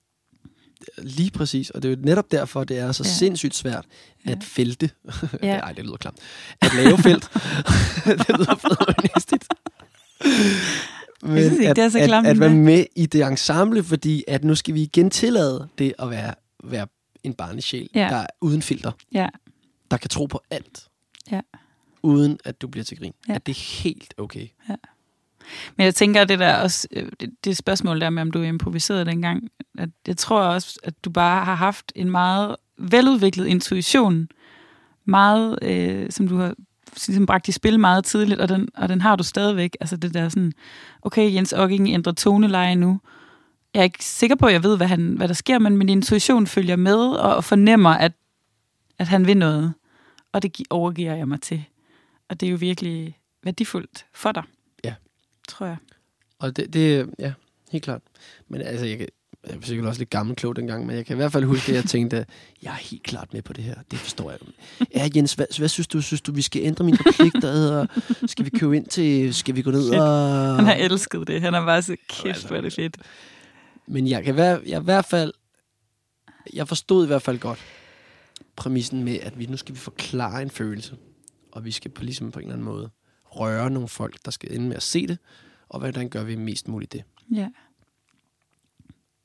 lige præcis, og det er jo netop derfor, det er så Ja. ja. sindssygt svært Ja. at felte. Ja. <laughs> Ja. Ej, det lyder klamt. At lave felt. <laughs> det lyder federnæstigt. Men synes ikke, at, det er så at, klamt at, være endda. med i det ensemble, fordi at nu skal vi igen tillade det at være, være en barnesjæl, Ja. der er uden filter, Ja. der kan tro på alt, Ja. uden at du bliver til grin. Ja. At det er helt okay. Men jeg tænker, det der også, øh, det, det spørgsmål der med, om du improviserede dengang, at jeg tror også, at du bare har haft en meget veludviklet intuition, meget, øh, som du har ligesom bragt i spil meget tidligt, og den, og den har du stadigvæk. Altså det der sådan, okay, Jens Ogging ændrer toneleje nu. Jeg er ikke sikker på, at jeg ved, hvad, han, hvad der sker, men min intuition følger med og, fornemmer, at, at han vil noget. Og det gi- overgiver jeg mig til. Og det er jo virkelig værdifuldt for dig. Ja. Tror jeg. Og det, det ja, helt klart. Men altså, jeg, kan, jeg er sikkert også lidt gammel klog dengang, men jeg kan i hvert fald huske, at jeg tænkte, <laughs> jeg er helt klart med på det her. Det forstår jeg. Ja, Jens, hvad, hvad synes du? Synes du, vi skal ændre mine replikter? Eller skal vi købe ind til, skal vi gå ned og... Han har elsket det. Han er bare så kæft, altså, hvor er det fedt. Men jeg kan være, jeg i hvert fald, jeg forstod i hvert fald godt præmissen med, at vi nu skal vi forklare en følelse, og vi skal på, ligesom på en eller anden måde røre nogle folk, der skal ende med at se det, og hvordan gør vi mest muligt det. Ja.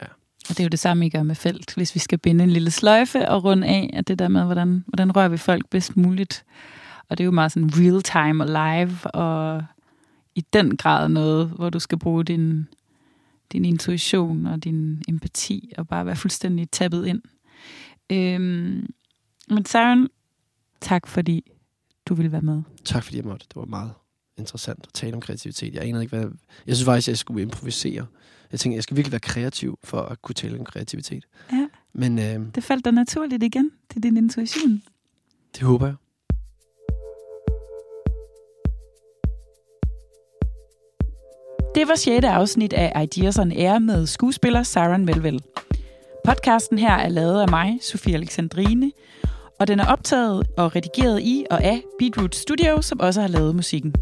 Ja. Og det er jo det samme, I gør med felt. Hvis vi skal binde en lille sløjfe og runde af, at det der med, hvordan, hvordan rører vi folk bedst muligt. Og det er jo meget sådan real time og live, og i den grad noget, hvor du skal bruge din, din intuition og din empati, og bare være fuldstændig tappet ind. Øhm, men Søren, tak fordi du ville være med. Tak fordi jeg måtte. Det var meget interessant at tale om kreativitet. Jeg anede ikke, hvad... Jeg synes faktisk, jeg skulle improvisere. Jeg tænkte, jeg skal virkelig være kreativ for at kunne tale om kreativitet. Ja. Men øh, Det faldt dig naturligt igen til din intuition. det håber jeg. Det var 6. afsnit af Ideas on Air med skuespiller Siren Melville. Podcasten her er lavet af mig, Sofie Alexandrine, og den er optaget og redigeret i og af Beatroot Studio, som også har lavet musikken.